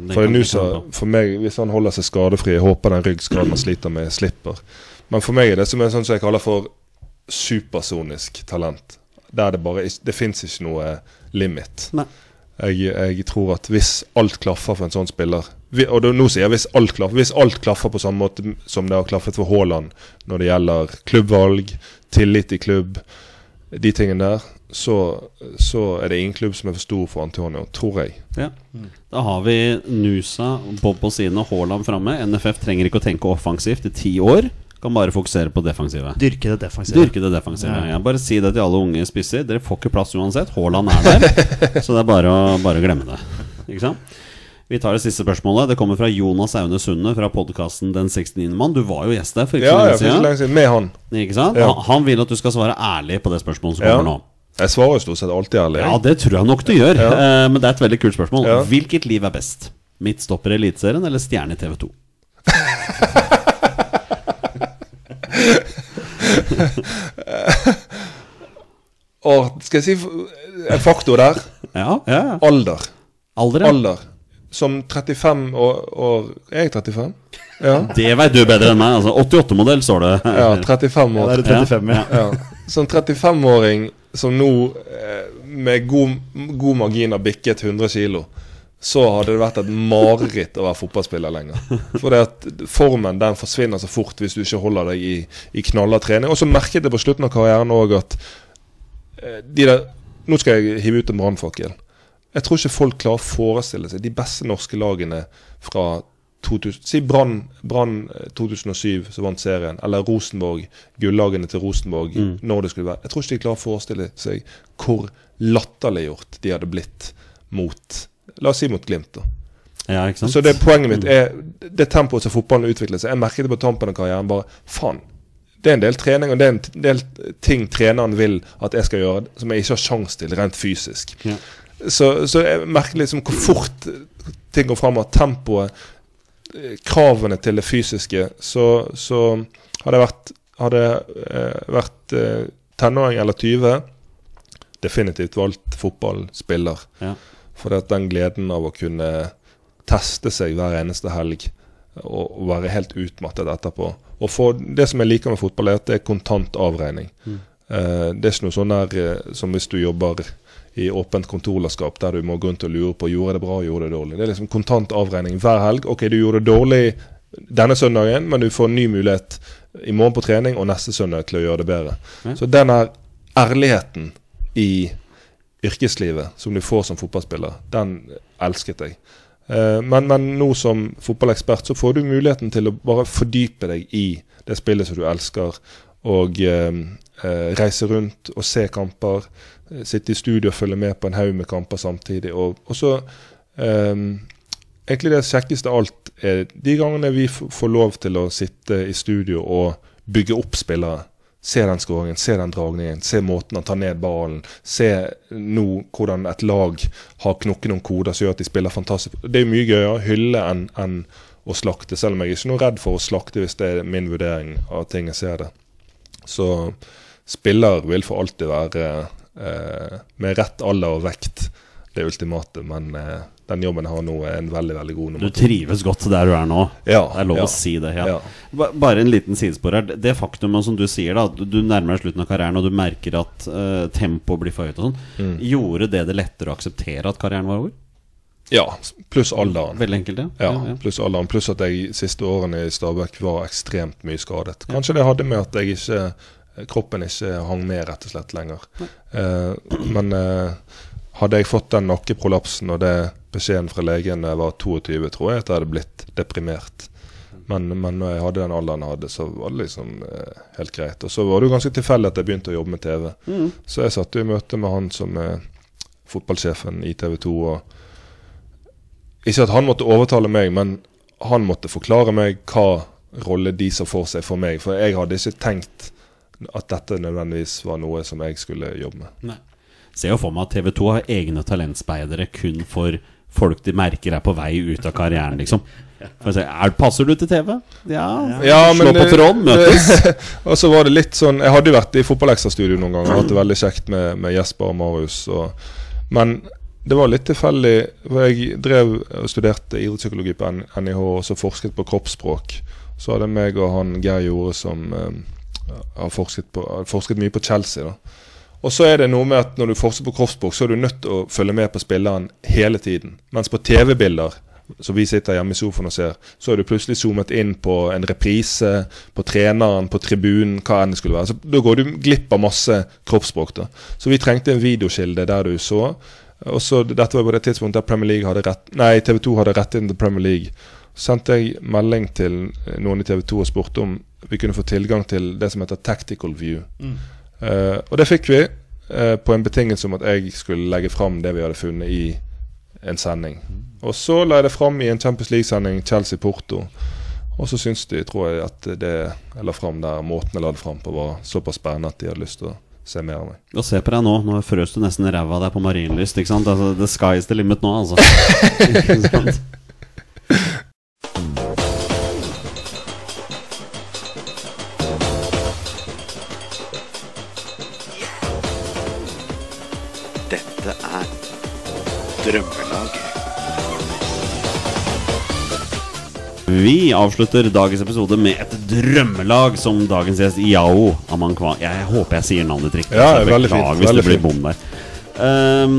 Speaker 1: det
Speaker 3: For Nusa, for meg, hvis han holder seg skadefri Jeg håper den ryggskaden han sliter med, slipper. Men for meg er det som er sånn som jeg kaller for supersonisk talent. Der det bare Det fins ikke noe limit.
Speaker 1: Nei.
Speaker 3: Jeg, jeg tror at hvis alt klaffer for en sånn spiller vi, Og det, nå sier jeg hvis alt klaffer Hvis alt klaffer på samme måte som det har klaffet for Haaland når det gjelder klubbvalg, tillit i klubb, de tingene der, så, så er det ingen klubb som er for stor for Antonio, tror jeg.
Speaker 1: Ja. Da har vi Nusa, Bob siden og Haaland framme. NFF trenger ikke å tenke offensivt i ti år. Kan bare fokusere på defensivet.
Speaker 2: Dyrke det defensive.
Speaker 1: Dyrke det defensive.
Speaker 2: Ja.
Speaker 1: Ja, bare si det til alle unge spisser. Dere får ikke plass uansett. Haaland er der. så det er bare å, bare å glemme det. Ikke sant? Vi tar det siste spørsmålet. Det kommer fra Jonas Aune Sunde fra podkasten Den 69. mann. Du var jo gjest der for ikke
Speaker 3: Ja,
Speaker 1: så lenge siden.
Speaker 3: Med han.
Speaker 1: Ikke sant?
Speaker 3: Ja.
Speaker 1: Han, han vil at du skal svare ærlig på det spørsmålet som
Speaker 3: Ja.
Speaker 1: kommer nå.
Speaker 3: Jeg svarer jo stort sett alltid ærlig.
Speaker 1: Ja, det tror jeg nok du gjør.
Speaker 3: Ja.
Speaker 1: Eh, men det er et veldig kult spørsmål.
Speaker 3: Ja.
Speaker 1: Hvilket liv er best? Midtstopper i Eliteserien eller stjerne i TV 2?
Speaker 3: Og skal jeg si en faktor der?
Speaker 1: Ja, ja. ja.
Speaker 3: Alder.
Speaker 1: Alder, ja.
Speaker 3: Alder. Som 35 år, år Er jeg 35? Ja.
Speaker 1: Det veit du bedre enn meg. Altså, 88-modell står det.
Speaker 3: ja 35
Speaker 2: Ja,
Speaker 3: år.
Speaker 2: det er 35, ja.
Speaker 3: Ja. Som 35-åring som nå eh, med god, god margin har bikket 100 kilo, så hadde det vært et mareritt å være fotballspiller lenger. For det at formen den forsvinner så fort hvis du ikke holder deg i, i knallhard trening. Og så merket jeg på slutten av karrieren òg at eh, de der Nå skal jeg hive ut en brannfakkel. Jeg tror ikke folk klarer å forestille seg de beste norske lagene fra 2000, Si Brann Brann, eh, 2007, som vant serien, eller Rosenborg, gullagene til Rosenborg, når det skulle være. Jeg tror ikke de klarer å forestille seg hvor latterliggjort de hadde blitt mot La oss si mot Glimt, da.
Speaker 1: Ja, ikke sant?
Speaker 3: Så det poenget mitt er det tempoet som fotballen utvikler seg. Jeg merket det på tampen av karrieren. bare, faen, Det er en del trening og det er en del ting treneren vil at jeg skal gjøre, som jeg ikke har sjanse til rent fysisk.
Speaker 1: Ja.
Speaker 3: Så, så jeg merker liksom hvor fort ting går framover. Tempoet, eh, kravene til det fysiske. Så, så hadde jeg vært, hadde eh, vært eh, tenåring eller 20, definitivt valgt fotballspiller.
Speaker 1: Ja.
Speaker 3: For den gleden av å kunne teste seg hver eneste helg og, være helt utmattet etterpå. Og for Det som jeg liker med fotball, er at det er kontant avregning. Eh, det er ikke noe sånn der eh, som hvis du jobber i åpent kontorlandskap der du må gå rundt og lure på gjorde det bra, gjorde det dårlig. Det er liksom kontant avregning hver helg. Ok, du gjorde det dårlig denne søndagen, men du får en ny mulighet i morgen på trening og neste søndag til å gjøre det bedre.
Speaker 1: Ja.
Speaker 3: Så den her ærligheten i yrkeslivet som du får som fotballspiller, den elsket jeg. Eh, Men, men nå som fotballekspert så får du muligheten til å bare fordype deg i det spillet som du elsker, og eh, eh, reise rundt og se kamper. eh, Sitte i studio og følge med på en haug med kamper samtidig. Og, og så eh, Egentlig det kjekkeste alt er de gangene vi får lov til å sitte i studio og bygge opp spillere. Se den skåringen, se den dragningen, se måten han tar ned ballen. Se nå hvordan et lag har knukket noen koder som gjør at de spiller fantastisk. Det er mye gøyere å hylle enn enn å slakte, selv om jeg er ikke noe redd for å slakte hvis det er min vurdering av ting jeg ser det. Så spiller vil for alltid være eh, med rett alder og vekt det ultimate, men eh, den jobben jeg har nå, er en veldig veldig god nummer Du
Speaker 1: trives godt der du er nå.
Speaker 3: Ja,
Speaker 1: Det er lov
Speaker 3: ja.
Speaker 1: å si det. Ja.
Speaker 3: Ja.
Speaker 1: Bare en liten sidespor her. Det faktumet som du sier, da du- nærmer deg slutten av karrieren og du merker at uh, tempoet blir for høyt og sånn,
Speaker 3: Mm.
Speaker 1: gjorde det det lettere å akseptere at karrieren var over?
Speaker 3: Ja, pluss alderen.
Speaker 1: Veldig enkelt, ja.
Speaker 3: Ja, pluss alderen. Pluss at jeg siste årene i Stabæk var ekstremt mye skadet. Kanskje det hadde med at jeg ikke kroppen ikke hang med, rett og slett, lenger. Eh, men eh, hadde jeg fått den nakkeprolapsen og det beskjeden fra legen da jeg var 22, tror jeg at jeg hadde blitt deprimert. Men, men når jeg hadde den alderen jeg hadde, så var det liksom eh, helt greit. Og så var det jo ganske tilfeldig at jeg begynte å jobbe med TV.
Speaker 1: Mm.
Speaker 3: Så jeg satt jo i møte med han som er fotballsjefen i TV 2. og ikke at han måtte overtale meg, men han måtte forklare meg hva rolle de så for seg for meg. For jeg hadde ikke tenkt at dette nødvendigvis var noe som jeg skulle jobbe med.
Speaker 1: Nei. Ser jo for meg at TV 2 har egne talentspeidere kun for folk de merker er på vei ut av karrieren, liksom. Si, er, passer du til TV? Ja. Slå på
Speaker 3: eh,
Speaker 1: tråden, møtes.
Speaker 3: og så var det litt sånn Jeg hadde jo vært i fotballekstrastudio noen ganger. Hatt det veldig kjekt med, med Jesper og Marius. Og, men det var litt tilfeldig. for Jeg drev og studerte idrettspsykologi på NIH og så forsket på kroppsspråk. Så hadde meg og han Geir Jorde som eh, har forsket, på, har forsket mye på Chelsea. da og så er det noe med at når du forsker på kroppsspråk, så er du nødt til å følge med på spilleren hele tiden. Mens på TV-bilder, som vi sitter hjemme i sofaen og ser, så er du plutselig zoomet inn på en reprise, på treneren, på tribunen, hva enn det skulle være. Så Da går du glipp av masse kroppsspråk. da. Så vi trengte en videokilde der du så. Og så Dette var på det tidspunktet der Premier League hadde rett, nei, TV 2 hadde rett inn til Premier League. Så sendte jeg melding til noen i TV 2 og spurte om vi kunne få tilgang til det som heter tactical view. Eh, og det fikk vi uh, på en betingelse om at jeg skulle legge fram det vi hadde funnet i en sending. Og så la jeg det fram i en Champions League-sending, Chelsea-Porto. Og så syns de, tror jeg, at det jeg la fram der, måten jeg la det fram på, var såpass spennende at de hadde lyst til å se mer av meg.
Speaker 1: Og se på deg nå, nå frøs du nesten ræva ræva deg på Marienlyst. Ikke sant? Altså, the sky is the limit nå, altså. Ikke sant? Vi avslutter dagens episode med et drømmelag som dagens gjest Yao Amankwa. Jeg håper jeg sier navnet riktig.
Speaker 3: Ja, veldig fint,
Speaker 1: hvis det blir bom der. Um,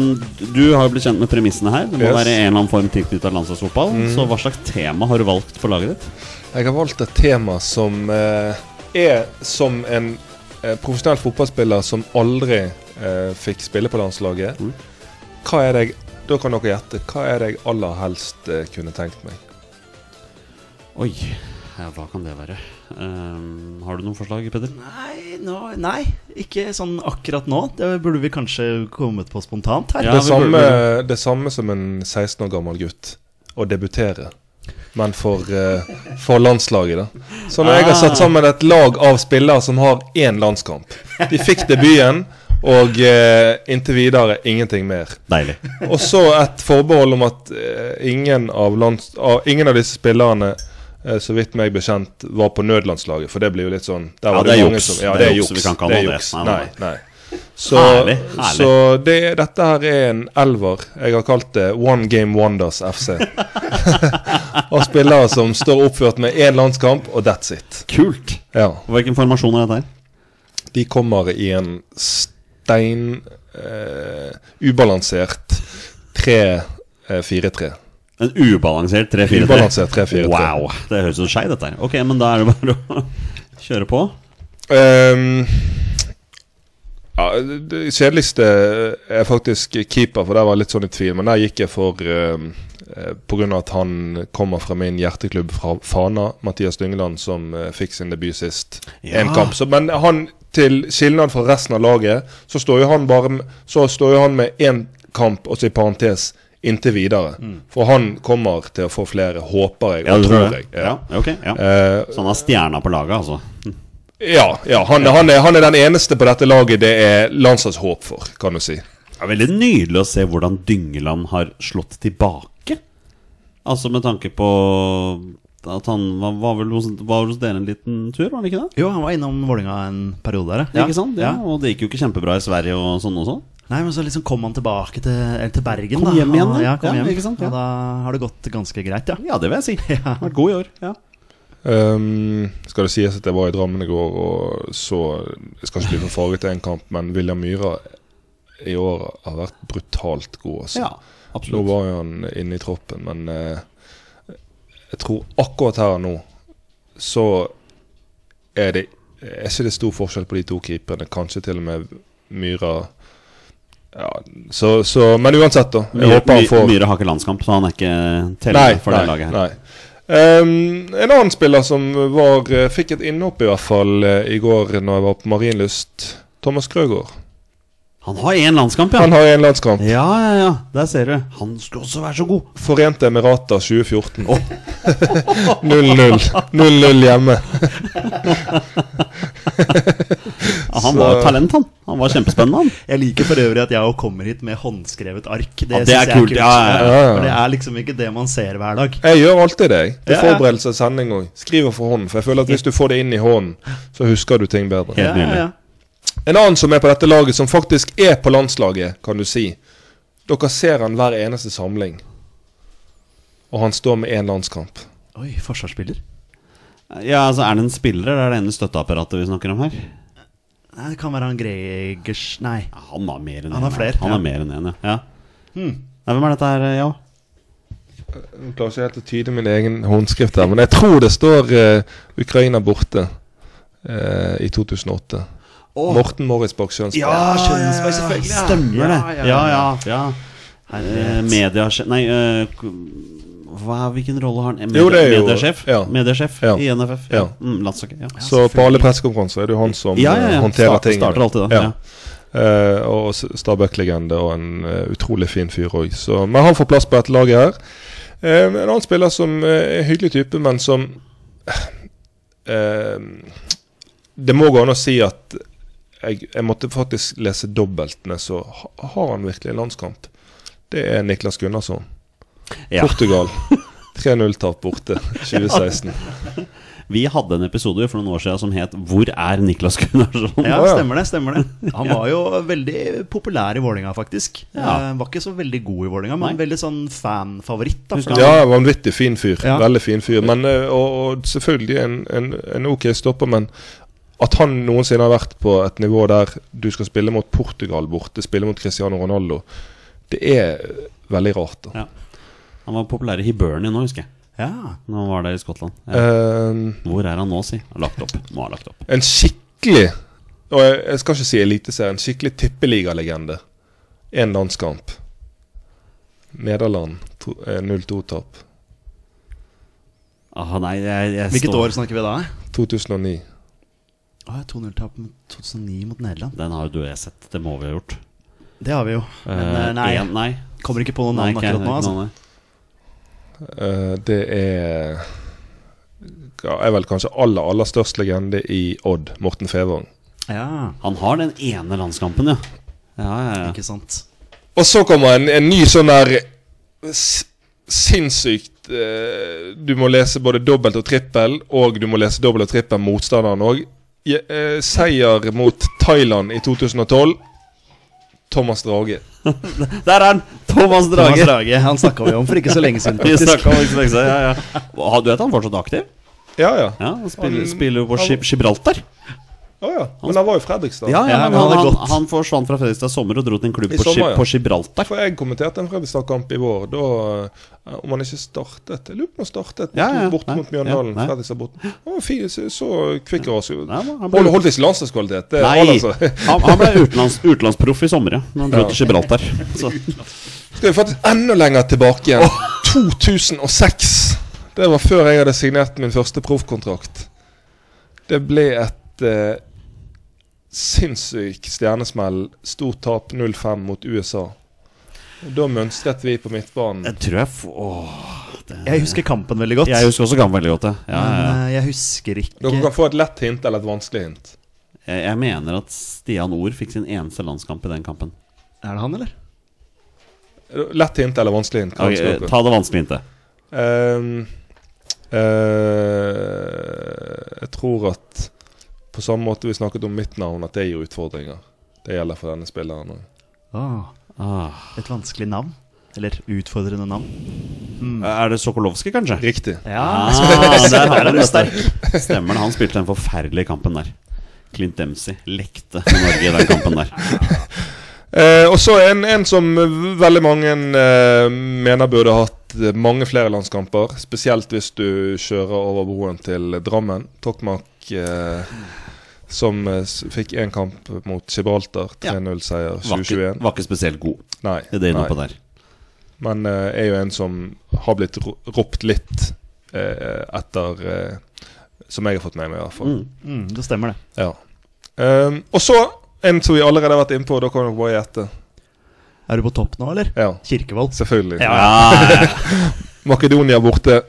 Speaker 1: du har jo blitt kjent med premissene her. Det må
Speaker 3: Yes.
Speaker 1: være en eller annen form tilknyttet landslagsfotball. Så hva slags tema har du valgt for laget ditt?
Speaker 3: Jeg har valgt et tema som eh, er som en eh, profesjonell fotballspiller som aldri eh, fikk spille på landslaget.
Speaker 1: Mm.
Speaker 3: Hva er det jeg, Da kan dere gjette. Hva er det jeg aller helst eh, kunne tenkt meg?
Speaker 1: Oi, ja, hva kan det være? Um, har du noen forslag, Peder?
Speaker 2: Nei, no, nei, ikke sånn akkurat nå. Det burde vi kanskje kommet på spontant her.
Speaker 1: Ja,
Speaker 3: det, samme,
Speaker 1: burde-
Speaker 3: det samme som en 16 år gammel gutt. Å debutere. Men for, uh, for landslaget, da. Så når jeg har satt sammen et lag av spillere som har én landskamp De fikk debuten, og uh, inntil videre ingenting mer.
Speaker 1: Deilig.
Speaker 3: Og så et forbehold om at uh, ingen, av lands, av, ingen av disse spillerne så vidt meg bekjent var på nødlandslaget, for det blir jo litt sånn
Speaker 1: Ja, det er juks.
Speaker 3: Ja,
Speaker 1: Det
Speaker 3: det
Speaker 1: er juks. Vi kan ikke ha
Speaker 3: det
Speaker 1: det. nei.
Speaker 3: nei. Så,
Speaker 1: Herlig, herlig.
Speaker 3: så det, dette her er en elver. Jeg har kalt det One Game Wonders FC. Av spillere som står oppført med én landskamp, og that's it.
Speaker 1: Kult.
Speaker 3: Ja.
Speaker 1: Hvilken formasjon er dette her?
Speaker 3: De kommer i en stein eh, Ubalansert 3-4-3.
Speaker 1: En ubalansert 3-4-3.
Speaker 3: Ubalansert 3-4-3.
Speaker 1: Wow, det høres ut som skei, dette. Ok, men da er det bare å kjøre på.
Speaker 3: Um, ja, det- kjedeligste er faktisk keeper, for der var jeg litt sånn i tvil. Men der gikk jeg for um, Pga. at han kommer fra min hjerteklubb fra Fana, Mathias Dyngeland, som uh, fikk sin debut sist.
Speaker 1: Ja.
Speaker 3: En kamp. Så, men han, til skilnad fra resten av laget, så står jo han bare Så står jo han med én kamp, og så i parentes inntil videre. For han kommer til å få flere, håper jeg.
Speaker 1: Mm. Ja,
Speaker 3: og
Speaker 1: tror
Speaker 3: jeg.
Speaker 1: Ja, ok, ja.
Speaker 3: Uh,
Speaker 1: Så han har stjerna på laget, altså.
Speaker 3: ja, ja han, Han, er, han er den eneste på dette laget det er landslagshåp for, kan du si.
Speaker 1: Det er veldig nydelig å se hvordan Dyngeland har slått tilbake. Altså med tanke på at han var, var vel hos, var hos dere en liten tur, var han ikke det?
Speaker 2: Jo, han var innom Vålinga en periode der.
Speaker 1: Ikke sant? Ja, Og det gikk jo ikke kjempebra i Sverige og sånn også.
Speaker 2: Nei, men så liksom kom han tilbake til, eller til Bergen.
Speaker 1: Kom hjem igjen,
Speaker 2: da.
Speaker 1: ja.
Speaker 2: ja. Kom
Speaker 1: Ja,
Speaker 2: hjem.
Speaker 1: ikke sant, ja.
Speaker 2: Og da har det gått ganske greit, ja.
Speaker 1: Ja, det vil jeg si. Vært god i år. Ja.
Speaker 3: Um, skal det sies at jeg var i Drammen i går og så Jeg skal ikke bli for farlig til en kamp, men William Myhra i år har vært brutalt god. Altså.
Speaker 1: ja,
Speaker 3: Nå
Speaker 1: absolutt.
Speaker 3: var jo han inne i troppen, men uh, jeg tror akkurat her og nå så er det Jeg ikke det stor forskjell på de to keeperne. Kanskje til og med Myhra ja, så, så, Men uansett, da. Jeg
Speaker 1: Myhre,
Speaker 3: håper han får
Speaker 1: Myhre har ikke landskamp, så han er ikke tellende for det laget her.
Speaker 3: Nei. Um, en annen spiller som var, eh, fikk et innhopp i hvert fall eh, i går når jeg var på Marienlyst, Thomas Krøgaard.
Speaker 1: Han har én landskamp, ja.
Speaker 3: Han har en landskamp.
Speaker 1: Ja, ja, ja. Der ser du. Han skulle også være så god.
Speaker 3: Forente Emirater 2014. 0-0. 0-0 hjemme.
Speaker 1: Han var jo talent, han. Han var kjempespennende, han.
Speaker 2: Jeg liker for øvrig at jeg òg kommer hit med håndskrevet ark. Det,
Speaker 1: Ja, det er kult, ja, ja,
Speaker 3: ja.
Speaker 2: For det er liksom ikke det man ser hver dag.
Speaker 3: Jeg gjør alltid det, jeg. Til forberedelse av sending òg. Skriver for hånden. For jeg føler at hvis du får det inn i hånden, så husker du ting bedre.
Speaker 1: Ja, ja, ja
Speaker 3: En annen som er på dette laget, som faktisk er på landslaget, kan du si. Dere ser han hver eneste samling. Og han står med én landskamp.
Speaker 2: Oi, forsvarsspiller.
Speaker 1: Ja, altså Er det en spiller, eller er det ene støtteapparatet vi snakker om her?
Speaker 2: Nei, det kan være han Gregers Nei.
Speaker 1: Ja, han har mer enn
Speaker 2: Han har
Speaker 1: en,
Speaker 2: flere,
Speaker 1: Han har mer enn én, ja. Hmm. Nei, hvem er dette her, ja?
Speaker 3: Jeg klarer ikke helt å tyde min egen håndskrift her, men jeg tror det står uh, Ukraina borte uh, i 2008. Morten Morris bak Skjønsberg.
Speaker 2: Ja, Kjønsberg, selvfølgelig, ja.
Speaker 1: Stemmer det.
Speaker 2: Ja, ja,
Speaker 1: Ja,
Speaker 2: ja.
Speaker 1: ja. ja. Eh, media Nei, eh, k- hva, Hvilken rolle har han? Medie,
Speaker 3: Jo, det er jo-
Speaker 1: mediesjef?
Speaker 3: ja.
Speaker 1: Mediesjef
Speaker 3: Ja.
Speaker 1: i NFF?
Speaker 3: Ja.
Speaker 1: Mm.
Speaker 3: Så på alle pressekonferanser er det jo han som
Speaker 1: Ja, ja, ja.
Speaker 3: eh, håndterer
Speaker 1: Start-
Speaker 3: tingene.
Speaker 1: starter alltid da,
Speaker 3: Ja. Eh, og Stabæk-legende og en uh, utrolig fin fyr òg. Men han får plass på dette laget her. Uh, en annen spiller som er en hyggelig type, men som Det må gå an å si at jeg, jeg måtte faktisk lese dobbelt ned, så har han virkelig en landskamp. Det er Niklas Gunnarsson.
Speaker 1: Ja.
Speaker 3: Portugal. 3-0-tap borte 2016.
Speaker 1: Vi hadde en episode for noen år siden som het 'Hvor er Niklas Gunnarsson?'
Speaker 2: Ja, stemmer det. stemmer det Han var jo veldig populær i Vålinga faktisk.
Speaker 1: Ja.
Speaker 2: Eh, var ikke så veldig god i Vålinga, men
Speaker 1: Nei.
Speaker 2: veldig sånn fanfavoritt.
Speaker 3: Ja, vanvittig fin fyr.
Speaker 2: Ja.
Speaker 3: Veldig fin fyr. Men, eh, og, og selvfølgelig en, en, en ok stopper, men at han noensinne har vært på et nivå der du skal spille mot Portugal borte, spille mot Cristiano Ronaldo, det er veldig rart. da.
Speaker 1: Ja. Han var populær i Hibernia nå, husker jeg.
Speaker 2: Ja.
Speaker 1: Når han var der i Skottland. Ja.
Speaker 3: Um,
Speaker 1: Hvor er han nå, si? Har lagt opp. Må ha lagt opp.
Speaker 3: en skikkelig Og jeg, jeg skal ikke si eliteserie, en skikkelig tippeligalegende. Én landskamp. Nederland. eh, 0-2-tap.
Speaker 1: Ah, nei, jeg, jeg
Speaker 2: Hvilket
Speaker 1: står-
Speaker 2: år snakker vi da?
Speaker 3: 2009.
Speaker 2: Ah, 2-0-tap 2009 mot Nederland.
Speaker 1: Den har jo du og jeg sett. Det må vi ha gjort.
Speaker 2: Det har vi jo. Men
Speaker 1: Eh,
Speaker 2: eh, nei,
Speaker 1: en- nei.
Speaker 2: kommer ikke på noen navn akkurat nå. Altså.
Speaker 1: nei.
Speaker 3: Eh, det er er vel kanskje aller aller størst legende i Odd, Morten Fevang.
Speaker 2: Ja,
Speaker 1: Han har den ene landskampen, ja. Ja, ja, ja.
Speaker 2: ikke sant.
Speaker 3: Og så kommer en, en ny sånn der sinnssykt eh, Du må lese både dobbelt og trippel, og du må lese dobbelt og trippel motstanderen òg. seier mot Thailand i 2012. Thomas Drage.
Speaker 1: Der er han! Thomas
Speaker 2: Thomas
Speaker 1: Drage.
Speaker 2: Drage han snakka vi om for ikke så lenge siden.
Speaker 1: Vi
Speaker 2: faktisk.
Speaker 1: om ikke så lenge siden, ja, ja. Du vet han er fortsatt aktiv?
Speaker 3: Ja, ja.
Speaker 1: Ja, Han spiller,
Speaker 3: Han-
Speaker 1: spiller jo på
Speaker 3: han-
Speaker 1: Gibraltar.
Speaker 3: Å ja. Men han var jo Fredrikstad.
Speaker 1: Ja, ja, men
Speaker 2: han
Speaker 1: han, han, forsvant fra Fredrikstad i sommer og dro til en klubb på,
Speaker 3: sommer, ja.
Speaker 1: på Gibraltar.
Speaker 3: For jeg kommenterte en Fredrikstad-kamp i vår. Da eh, Om han ikke startet Jeg lurer på om han startet
Speaker 1: Ja, ja,
Speaker 3: bort
Speaker 1: nei,
Speaker 3: mot Mjøndalen.
Speaker 1: ja.
Speaker 3: Fredrikstad bort. Han var fin, så, så kvikk og rask.
Speaker 1: Han
Speaker 3: Holdt holdt ikke landslagskvalitet. Det
Speaker 1: Nei,
Speaker 3: altså.
Speaker 1: han, han ble utenlands, utenlandsproff i sommer, ja. Når han dro
Speaker 3: Ja.
Speaker 1: til Gibraltar. Så.
Speaker 3: Skal vi faktisk enda lenger tilbake igjen. 2006. Det var før jeg hadde signert min første proffkontrakt. Det ble et eh, sinnssyk stjernesmell. Stort tap 0-5 mot USA. Da mønstret vi på midtbanen.
Speaker 1: Jeg tror jeg åh, det,
Speaker 2: Jeg husker kampen veldig godt.
Speaker 1: Jeg husker også kampen veldig godt, ja. ja, ja,
Speaker 2: eh, jeg husker ikke
Speaker 3: Dere kan få et lett hint eller et vanskelig hint.
Speaker 1: Jeg, jeg mener at Stian Ord fikk sin eneste landskamp i den kampen.
Speaker 2: Er det han, eller?
Speaker 3: Lett hint eller vanskelig hint. Hva
Speaker 1: Ok,
Speaker 3: ønsker dere?
Speaker 1: ta det vanskelig hintet.
Speaker 3: Um, uh, jeg tror at på samme måte vi snakket om mitt navn, at det gir utfordringer. Det gjelder for denne spilleren òg.
Speaker 2: Ah,
Speaker 1: Ah.
Speaker 2: et vanskelig navn. Eller utfordrende navn.
Speaker 1: Er det Sokolovskij, kanskje?
Speaker 3: Riktig.
Speaker 2: Ja,
Speaker 1: Ah, der har
Speaker 2: er
Speaker 1: du
Speaker 2: sterk.
Speaker 1: Stemmer det. Han spilte den forferdelige kampen der. Clint Dempsey lekte med Norge i den kampen der.
Speaker 3: Eh, og så en, en som veldig mange eh, mener burde hatt mange flere landskamper. Spesielt hvis du kjører over broen til Drammen. Tokmak eh, som eh, fikk én kamp mot Gibraltar. 3-0-seier
Speaker 1: Var ikke,
Speaker 3: 2021.
Speaker 1: var ikke spesielt god
Speaker 3: Nei.
Speaker 1: det
Speaker 3: er
Speaker 1: nei. på der.
Speaker 3: Men eh, er jo en som har blitt ro ropt litt eh, etter eh, Som jeg har fått med meg, i hvert fall.
Speaker 1: Mm.
Speaker 2: Mm, det stemmer, det.
Speaker 3: Ja. Um, og så en som vi allerede har vært innpå, da kan dere bare gjette.
Speaker 2: Er du på topp nå, eller?
Speaker 3: Ja,
Speaker 2: Kirkevold.
Speaker 3: selvfølgelig.
Speaker 1: Ja,
Speaker 3: Makedonia borte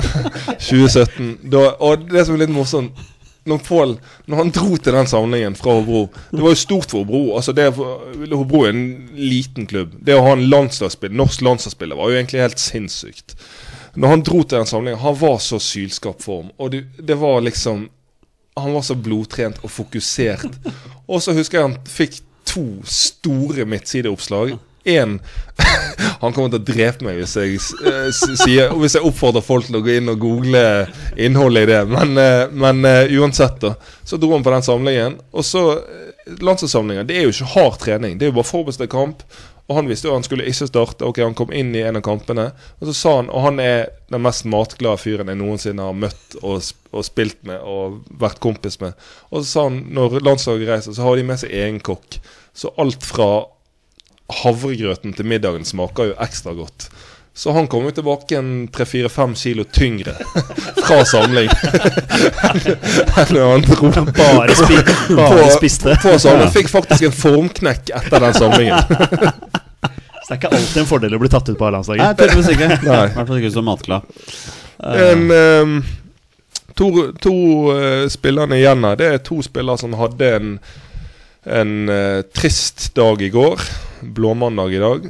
Speaker 3: 2017. Da, og det som er litt morsomt når, Paul, når han dro til den samlingen fra Hobro Det var jo stort for Hobro. Altså det, Hobro er en liten klubb. Det å ha en landslagsspiller, norsk landslagsspiller var jo egentlig helt sinnssykt. Når han dro til den samlingen, han var så sylskarp form. Og det, det var liksom Han var så blodtrent og fokusert. Og så husker jeg han fikk to store midtsideoppslag. Én Han kommer til å drepe meg hvis jeg eh, sier Hvis jeg oppfordrer folk til å gå inn og google innholdet i det. Men, eh, men eh, uansett, da. Så dro han på den samlingen. Og så eh, Det er jo ikke hard trening. Det er jo bare forberedt kamp. Og han visste jo han skulle ikke starte. Ok, Han kom inn i en av kampene. Og så sa han Og han er den mest matglade fyren jeg noensinne har møtt og, og spilt med og vært kompis med. Og så sa han når landslaget reiser, så har de med seg egen kokk. Så alt fra havregrøten til middagen smaker jo ekstra godt. Så han kom jo tilbake en 3-4-5 kilo tyngre fra samling enn han dro
Speaker 2: Bare, spi, bare
Speaker 3: på,
Speaker 2: spiste.
Speaker 3: på samling. Fikk faktisk en formknekk etter den samlingen.
Speaker 2: Så det er ikke alltid en fordel å bli tatt ut på
Speaker 1: Nei,
Speaker 2: A-landslaget.
Speaker 1: tydeligvis ikke. I
Speaker 3: Nei.
Speaker 1: hvert fall ikke som matglad.
Speaker 3: En, um, to to uh, spillerne igjen her. Det er to spillere som hadde en, en uh, trist dag i går. Blåmandag i dag.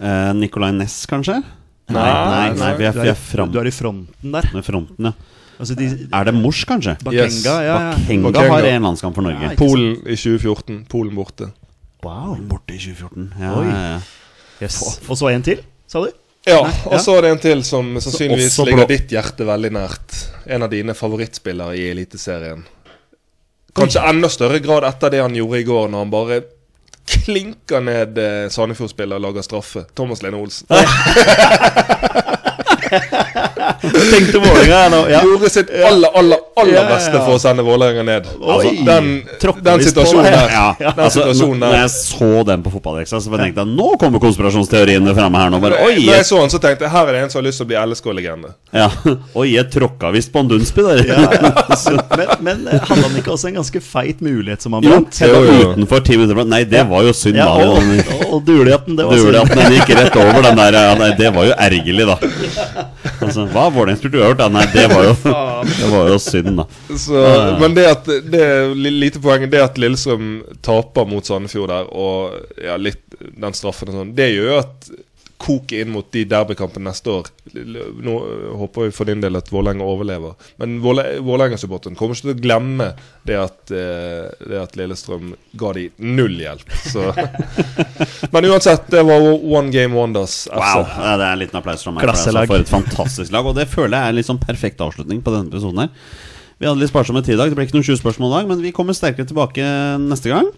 Speaker 1: Eh, Nicolay Næss, kanskje?
Speaker 3: Nei,
Speaker 1: nei, nei, vi er,
Speaker 2: Du
Speaker 1: vi
Speaker 2: er,
Speaker 1: fram
Speaker 2: du er i fronten der.
Speaker 1: med fronten, ja.
Speaker 2: Altså de,
Speaker 1: Er det Mors, kanskje?
Speaker 2: Bakenga,
Speaker 3: Yes,
Speaker 2: ja, ja.
Speaker 1: Bakenga
Speaker 3: Bakenga.
Speaker 1: har én landskamp for Norge.
Speaker 2: Ja,
Speaker 3: Polen i 2014. Polen borte.
Speaker 2: Wow.
Speaker 1: Borte i 2014. Ja,
Speaker 2: Oi.
Speaker 1: ja, ja.
Speaker 2: Yes. Og så en til, sa du?
Speaker 3: Ja, og så er det en til som sannsynligvis ligger ditt hjerte veldig nært. En av dine favorittspillere i Eliteserien. Kanskje enda større grad etter det han gjorde i går, når han bare klinker ned eh, Sandefjord-spiller og lager straffe. Thomas Lene Olsen.
Speaker 2: Tenkte Vålerenga nå. Ja.
Speaker 3: Gjorde sitt aller, aller, aller
Speaker 2: Ja, ja, ja.
Speaker 3: beste for å sende Vålerenga ned. Altså, den, den situasjonen der.
Speaker 1: Ja,
Speaker 3: Den
Speaker 1: altså,
Speaker 3: situasjonen
Speaker 1: når jeg så den på fotballdeksa, så tenkte jeg nå kommer konspirasjonsteoriene fremme her nå. Bare, oi,
Speaker 3: Når jeg så den, så tenkte jeg her er det en som har lyst til å bli LSK-legende.
Speaker 1: ja, oi, jeg tråkka visst på en Dunsby der.
Speaker 2: Men, men eh, hadde han ikke også en ganske feit mulighet som han brant?
Speaker 1: Jo, var
Speaker 3: Jo, jo.
Speaker 1: utenfor ti minutter Nei, det var jo synd,
Speaker 2: Ja,
Speaker 1: da.
Speaker 2: og, og duligheten, det var synd.
Speaker 1: den gikk rett over den der ja, nei, Det var jo ergerlig, da. Altså, hva har Vålerenga-spurt uavgjort? Nei, det var jo Det var jo synd, da.
Speaker 3: Så, men det at det lite poenget Det at Lillestrøm taper mot Sandefjord der, og ja, litt den straffen og sånn, det gjør jo at koket inn mot de derbykampene neste år. Nå øh, håper vi for din del at Vålerenga overlever. Men Våle- Vålerenga-supporteren kommer ikke til å glemme det at, eh, det at Lillestrøm ga de null hjelp. Så. Men uansett, det var One Game Wonders.
Speaker 1: Wow, ja, Det er en liten applaus fra meg for,
Speaker 2: Klasselag.
Speaker 1: altså, for et fantastisk lag. Og det føler jeg er en sånn perfekt avslutning på denne episoden her. Vi hadde litt sparsomme tid i dag. Det ble ikke noen 20 spørsmål i dag, men vi kommer sterkere tilbake neste gang.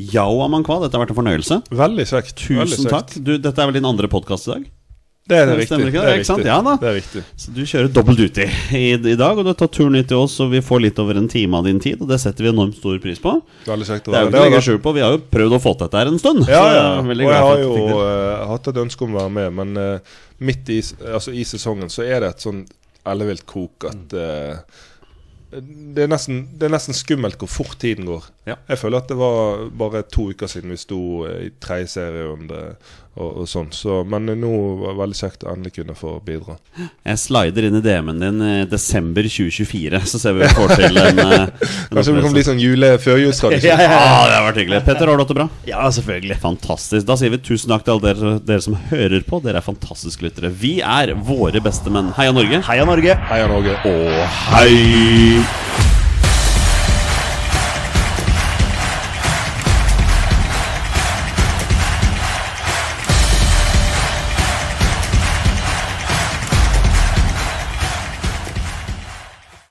Speaker 1: Yao Amankwa, dette har vært en fornøyelse.
Speaker 3: Veldig kjekt. veldig
Speaker 1: Tusen
Speaker 3: kjekt.
Speaker 1: takk. Du, dette er vel din andre podkast i dag?
Speaker 3: Det er
Speaker 1: Det
Speaker 3: riktig.
Speaker 1: ikke det?
Speaker 3: Er
Speaker 1: Ikke sant? Ja da.
Speaker 3: Det er riktig.
Speaker 1: Så du kjører dobbel duty i, i dag, og du har tatt turen hit til oss, og vi får litt over en time av din tid, og det setter vi enormt stor pris på.
Speaker 3: Veldig kjekt å
Speaker 1: Det er jo ikke skjul på, vi har jo prøvd å få til dette her en stund.
Speaker 3: Ja,
Speaker 1: så jeg
Speaker 3: Og jeg har jo eh, hatt et ønske om å være med, men uh, midt i, altså, i sesongen så er det et sånn ellevilt kok at eh, det, er nesten, det er nesten skummelt hvor fort tiden går.
Speaker 1: Ja.
Speaker 3: Jeg føler at det var bare to uker siden vi sto eh, i tredje serierunde og, og sånn. Så, men nå var det veldig kjekt å endelig kunne få bidra.
Speaker 1: Jeg slider inn i DM-en din i desember 2024, så ser vi om vi får til en, eh, en
Speaker 3: Kanskje det kan bli sånn jule førjulstradisjon.
Speaker 2: Ja, ja, ja.
Speaker 1: Ah, det har vært hyggelig. Petter, har du hatt det bra?
Speaker 2: ja, selvfølgelig.
Speaker 1: Fantastisk. Da sier vi tusen takk til alle dere, dere som hører på. Dere er fantastiske lyttere. Vi er våre beste menn. Heia Norge.
Speaker 2: Heia Norge!
Speaker 3: Heia Norge.
Speaker 1: Og hei!